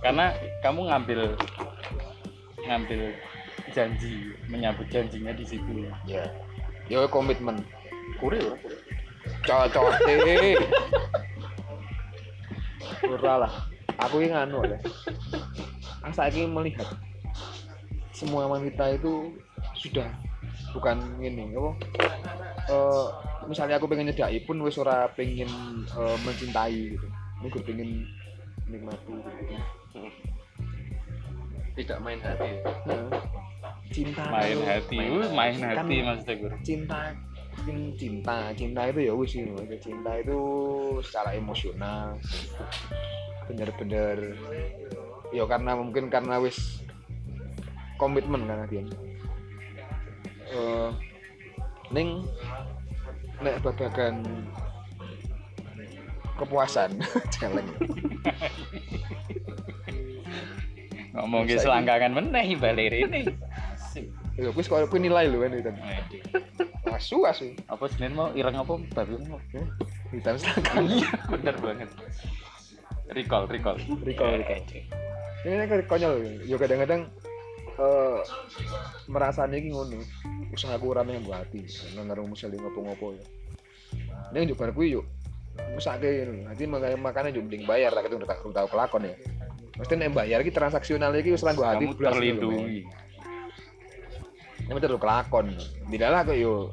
karena kamu ngambil ngambil janji menyambut janjinya di situ Ya. Ya komitmen. kuri ora Cocote. Ora lah. Aku ini nganu oleh. Aku saiki melihat semua wanita itu sudah bukan ini apa eh misalnya aku pengen nyedaki pun wis ora pengen eh, mencintai gitu ini gue pengen nikmati gitu. tidak main hati Nah, cinta main itu- hati Wih, main kan hati maksudnya gue cinta cin- cinta cinta itu ya wis gitu. cinta itu secara emosional bener-bener ya karena mungkin karena wis komitmen karena dia Eh, ning nek babagan kepuasan. Celeng ngomong ke selangkangan meneh balir ini ya wis kok kuwi nilai lho kan itu asu asu. Apa senin mau? Ireng apa? Babi mau hitam selangkang iya bener banget. Recall recall. Recall, recall. ini kan konyol ya kadang-kadang eh merasa nih ngono. Usaha aku rame yang hati nang ngopo-ngopo ya. Ini juga kuwi yuk ngono. Nanti makanya makanya juga mending bayar lah kita udah tak tahu kelakon ya. Mesti nek bayar iki transaksional iki wis langgo hati terlindungi. ini betul kelakon. Tidak lah kok yo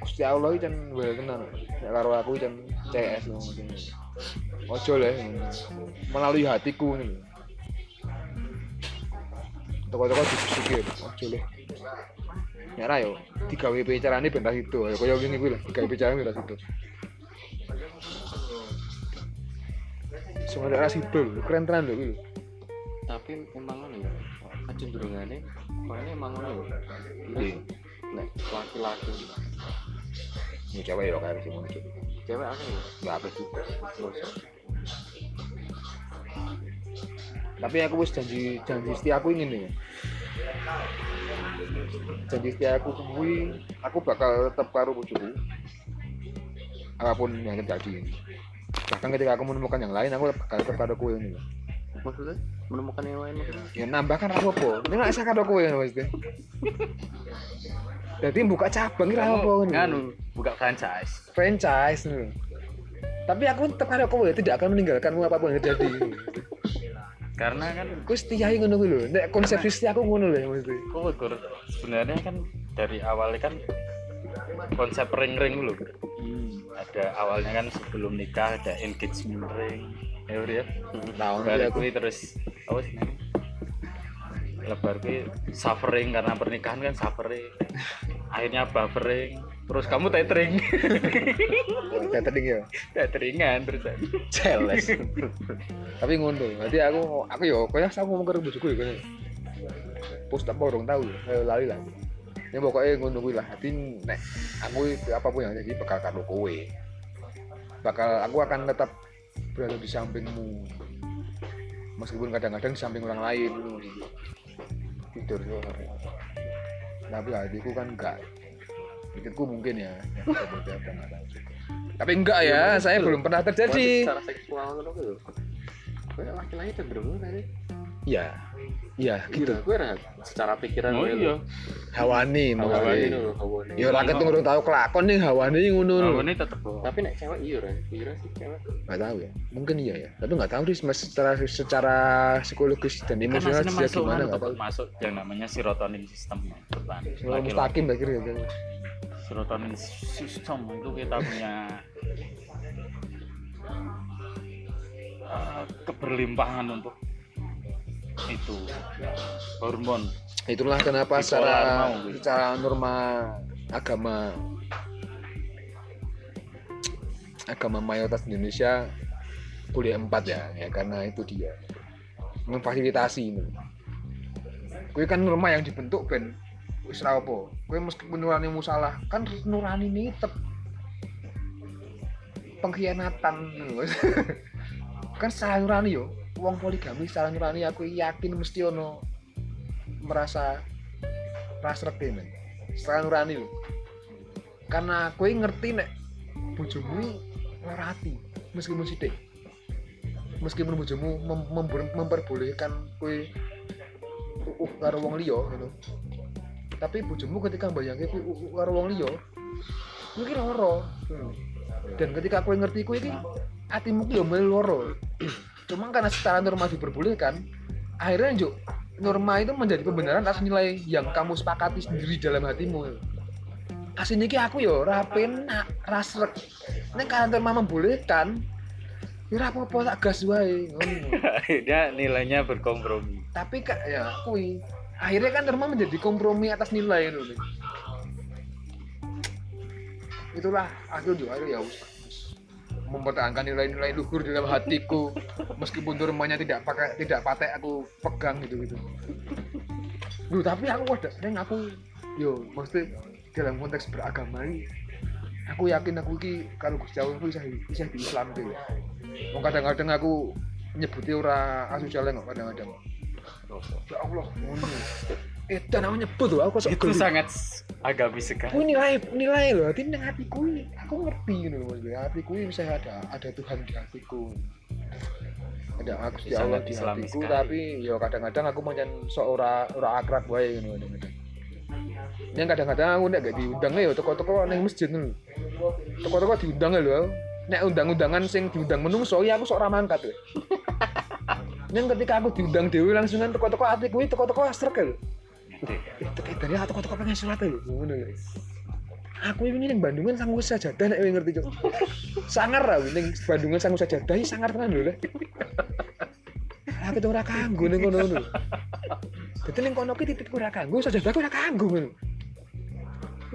Gusti Allah kan well kenal. Nek karo aku kan CS ojo lah melalui hatiku ini toko-toko dipikir ojo lah nyara yo digawe bicarane ben ra sido ya kaya ngene kuwi lah digawe bicarane ra sido Semua daerah sido lho, keren tenan lho kuwi lho. tapi emang ngono ya kecenderungannya kayaknya emang ngono ya Iya. nek laki-laki Ini cewek ya kayak sih muncul. cewek apa ya Enggak apa sih. Nggak Tapi aku wis janji janji setia aku ingin ya. Janji setia aku kuwi aku bakal tetap karo bojoku. Apa pun yang terjadi. Bahkan ketika aku menemukan yang lain, aku bakal karo kowe ini. maksudnya menemukan yang lain maksudnya Ya nambah kan ra apa. Ini nggak bisa karo kowe maksudnya. Jadi buka cabang ra apa ini. nganu buka franchise franchise nih. Tapi aku tetap karo kowe, tidak akan meninggalkanmu apa pun yang terjadi. karena kan Aku setia ngono lho. Nek konsep setia aku ngono lho maksudnya. kok sebenarnya kan dari awalnya kan konsep ring-ring dulu Gur. ada awalnya kan sebelum nikah ada engagement ring ya Gur, ya Tahun baru aku. terus apa sih namanya? lebar kuwi suffering karena pernikahan kan suffering akhirnya buffering terus kamu tethering Catering ya. tetheringan terus Jelas. Tapi ngono. Nanti aku aku yo koyo aku ngomong karo bojoku yo koyo. Pos tak borong tahu ya. Lali lah. Ya pokoknya ngono kuwi lah. Hati nek aku apa pun yang jadi bakal karo kowe. Bakal aku akan tetap berada di sampingmu. Meskipun kadang-kadang di samping orang lain. Tidur. Tapi hatiku kan enggak. Pikirku mungkin ya. ya. Tapi enggak ya, saya belum pernah terjadi. secara seksual laki-laki cenderung tadi Iya. Iya, gitu. gitu gue secara pikiran oh iya Hawani hawa maksudnya. ini lho hawa ini Ya ora ketemu tahu kelakon nih hawani ngono lho. oh, ini tetep kok. tapi nek cewek iya kan iya sih cewek Enggak tahu ya. Mungkin iya ya. Tapi enggak tahu sih secara secara psikologis dan kan emosional dia masuk gimana anu enggak tuh, tahu. masuk yang namanya serotonin system Kalau mustakim akhirnya kan. serotonin system itu kita punya uh, keberlimpahan untuk itu. Hormon. Itulah kenapa Bipolar secara mau, gitu. secara norma agama agama mayoritas di Indonesia kuliah empat ya ya karena itu dia. Memfasilitasi ini kue kan norma yang dibentuk ben wis ra apa. Kue meskipun nurani salah kan nurani ini tetep pengkhianatan gitu. kan salah nurani yo uang poligami salah nurani aku yakin mesti ono merasa rasrek men. Salah nurani lo karena kue ngerti nek bojomu hati meskipun sidik meskipun bojomu mem mem- memperbolehkan kue uh karo wong liya gitu tapi bojomu ketika bayangke kue uh karo wong liya kuwi ki loro dan ketika kue ngerti kue iki hatimu ki yo melu loro cuma karena secara norma diperbolehkan akhirnya juk norma itu menjadi pembenaran atas nilai yang kamu sepakati sendiri dalam hatimu. Aslinya ki aku yo rapen rasrek nek kantor mama membolehkan ya ora apa-apa tak gas wae dia nilainya berkompromi. Tapi kak ya kui akhirnya kan norma menjadi kompromi atas nilai itu itulah aku juga ya wis mempertahankan nilai-nilai luhur dalam hatiku. Meskipun normanya tidak pakai tidak patek aku pegang gitu gitu. Duh, tapi aku ada sering aku yo mesti dalam konteks beragama ini aku yakin aku ki kalau Gusti Allah bisa bisa di Islam Wong kadang-kadang aku nyebutnya ora asosial kok kadang-kadang. Ya Allah ngono dan aku nyebut loh aku itu sangat agamis sekali aku nilai nilai loh hati nang hatiku ini, aku ngerti gitu loh maksudnya. Hatiku ini bisa ada ada Tuhan di hatiku. Ada aku di Allah di hatiku sekali. tapi ya kadang-kadang aku macam seorang ora akrab wae gitu kadang-kadang yang kadang-kadang aku nek gak diundang ya toko-toko nang masjid lho. Toko-toko diundang ya lho nek undang-undangan sing diundang menungso ya aku sok ora mangkat we. Neng ketika aku diundang dewi langsungan toko-toko hati kuwi toko-toko asrek lho. Tekan dari toko-toko pengen sholat lho ngono lho. Aku ini ning Bandungan sanggup sajadah nek kowe ngerti, Cuk. Sangar ra ning Bandungan sanggup sajadah iki sangar tenan lho. Le. Aku tuh ora kanggo ning kono lho. Dadi ning kono ki titikku ora kanggo, sajadahku ora kanggo ngono.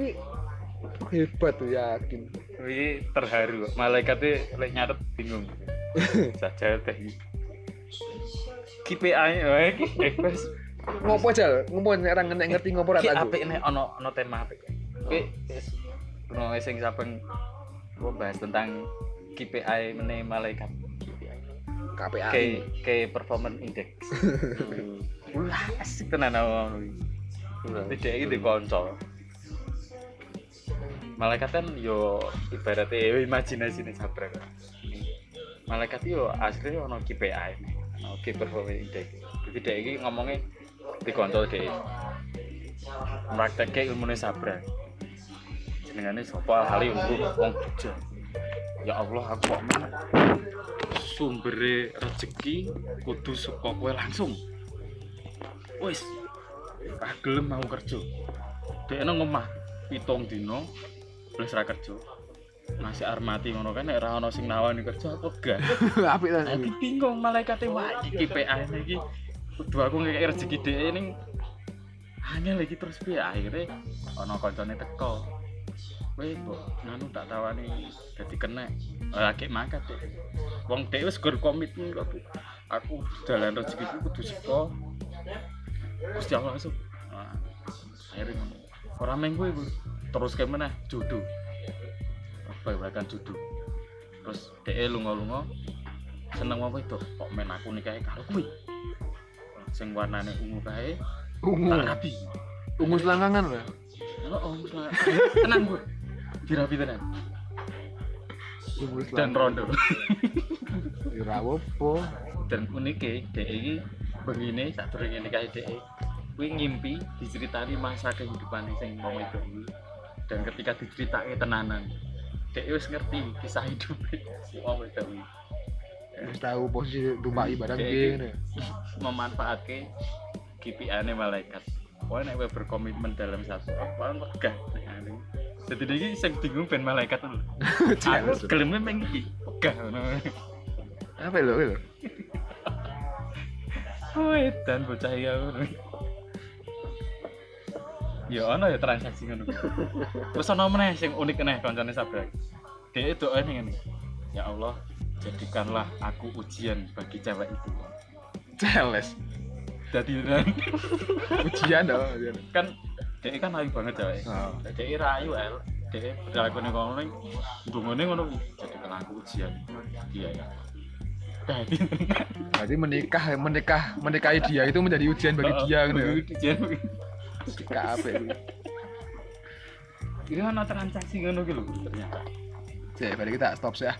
Ini hebat tuh yakin. Ini terharu malaikatnya lek nyatet bingung saja teh KPI eh bebas Ngopo jal? Ngopo nek ora nek ngerti ngopo Ki tak apik nek ono ono tema apik. Wis ono sing saben gua bahas tentang KPI meneh malaikat KPI. KPI. Key key performance index. Wah, asik tenan awak. Tidak iki di konco. Malaikat kan yo ibaratnya imajinasi nih sabar. Malaikat yo aslinya ono KPI, ono key performance index. Jadi dia ini ngomongnya di kontrol dia. Prakteknya ilmu sabar. Jenengannya sopo hali untuk wong Jogja. Ya Allah aku kok men sumbere rezeki kudu saka kowe langsung. Wis ra gelem mau kerja. Dekne ngomah pitung dino wis ra kerja. Masih armati ngono kan nek ra ono sing nawani kerja apa gak? Apik ta. Aku bingung malaikate wah iki PA iki kudu aku ngekek rezeki dhek ning hanya lagi terus piye akhirnya ono koncone teko Weh, kok nganu tak tawani dadi kena lagi makat deh. Wong dhek wis gur komitmen kok. Aku dalan rezeki ku kudu seko Gusti Allah langsung. Nah, akhirnya ngono. Ora mengko iku terus ke meneh jodoh. Bahkan jodoh. Terus dhek lunga-lunga seneng apa itu kok men aku nikahe karo kuwi. Sing warnane ungu kae Ungu. tak rapi. Ungu selangkangan lah. Oh, oh, tenang gue. Dirapi tenan. Ungu Dan rondo. Ora apa. Dan unike dhek iki begini saat durunge nikah dhek kuwi ngimpi diceritani masa kehidupan sing mau itu dan ketika diceritake tenanan dhek wis ngerti kisah hidup wong itu tahu posisi rumah ibadah Kayak piye gitu. ngene. memanfaatke KPI-ne malaikat Wah, nek berkomitmen dalam satu apa megah. Jadi dia sing bingung ben malaikat lho. Aku geleme meng iki megah. Apa lho lho? Oh, dan bocah ngono. Ya ono ya transaksi ngono. Terus ono meneh sing unik meneh kancane sabrak. Dhek doa ning ngene. ya Allah jadikanlah aku ujian bagi cewek itu Celes. jadi dan Ujian dong. kan dia kan ayu banget cewek Oh. dia rayu el dia berlaku nih ngono nih dungane ngono jadikan aku ujian iya ya jadi Berarti menikah menikah menikahi dia itu menjadi ujian bagi dia gitu. ya. ujian apa itu? ini mana transaksi ngono gitu ternyata Jadi, berarti kita stop sih ya.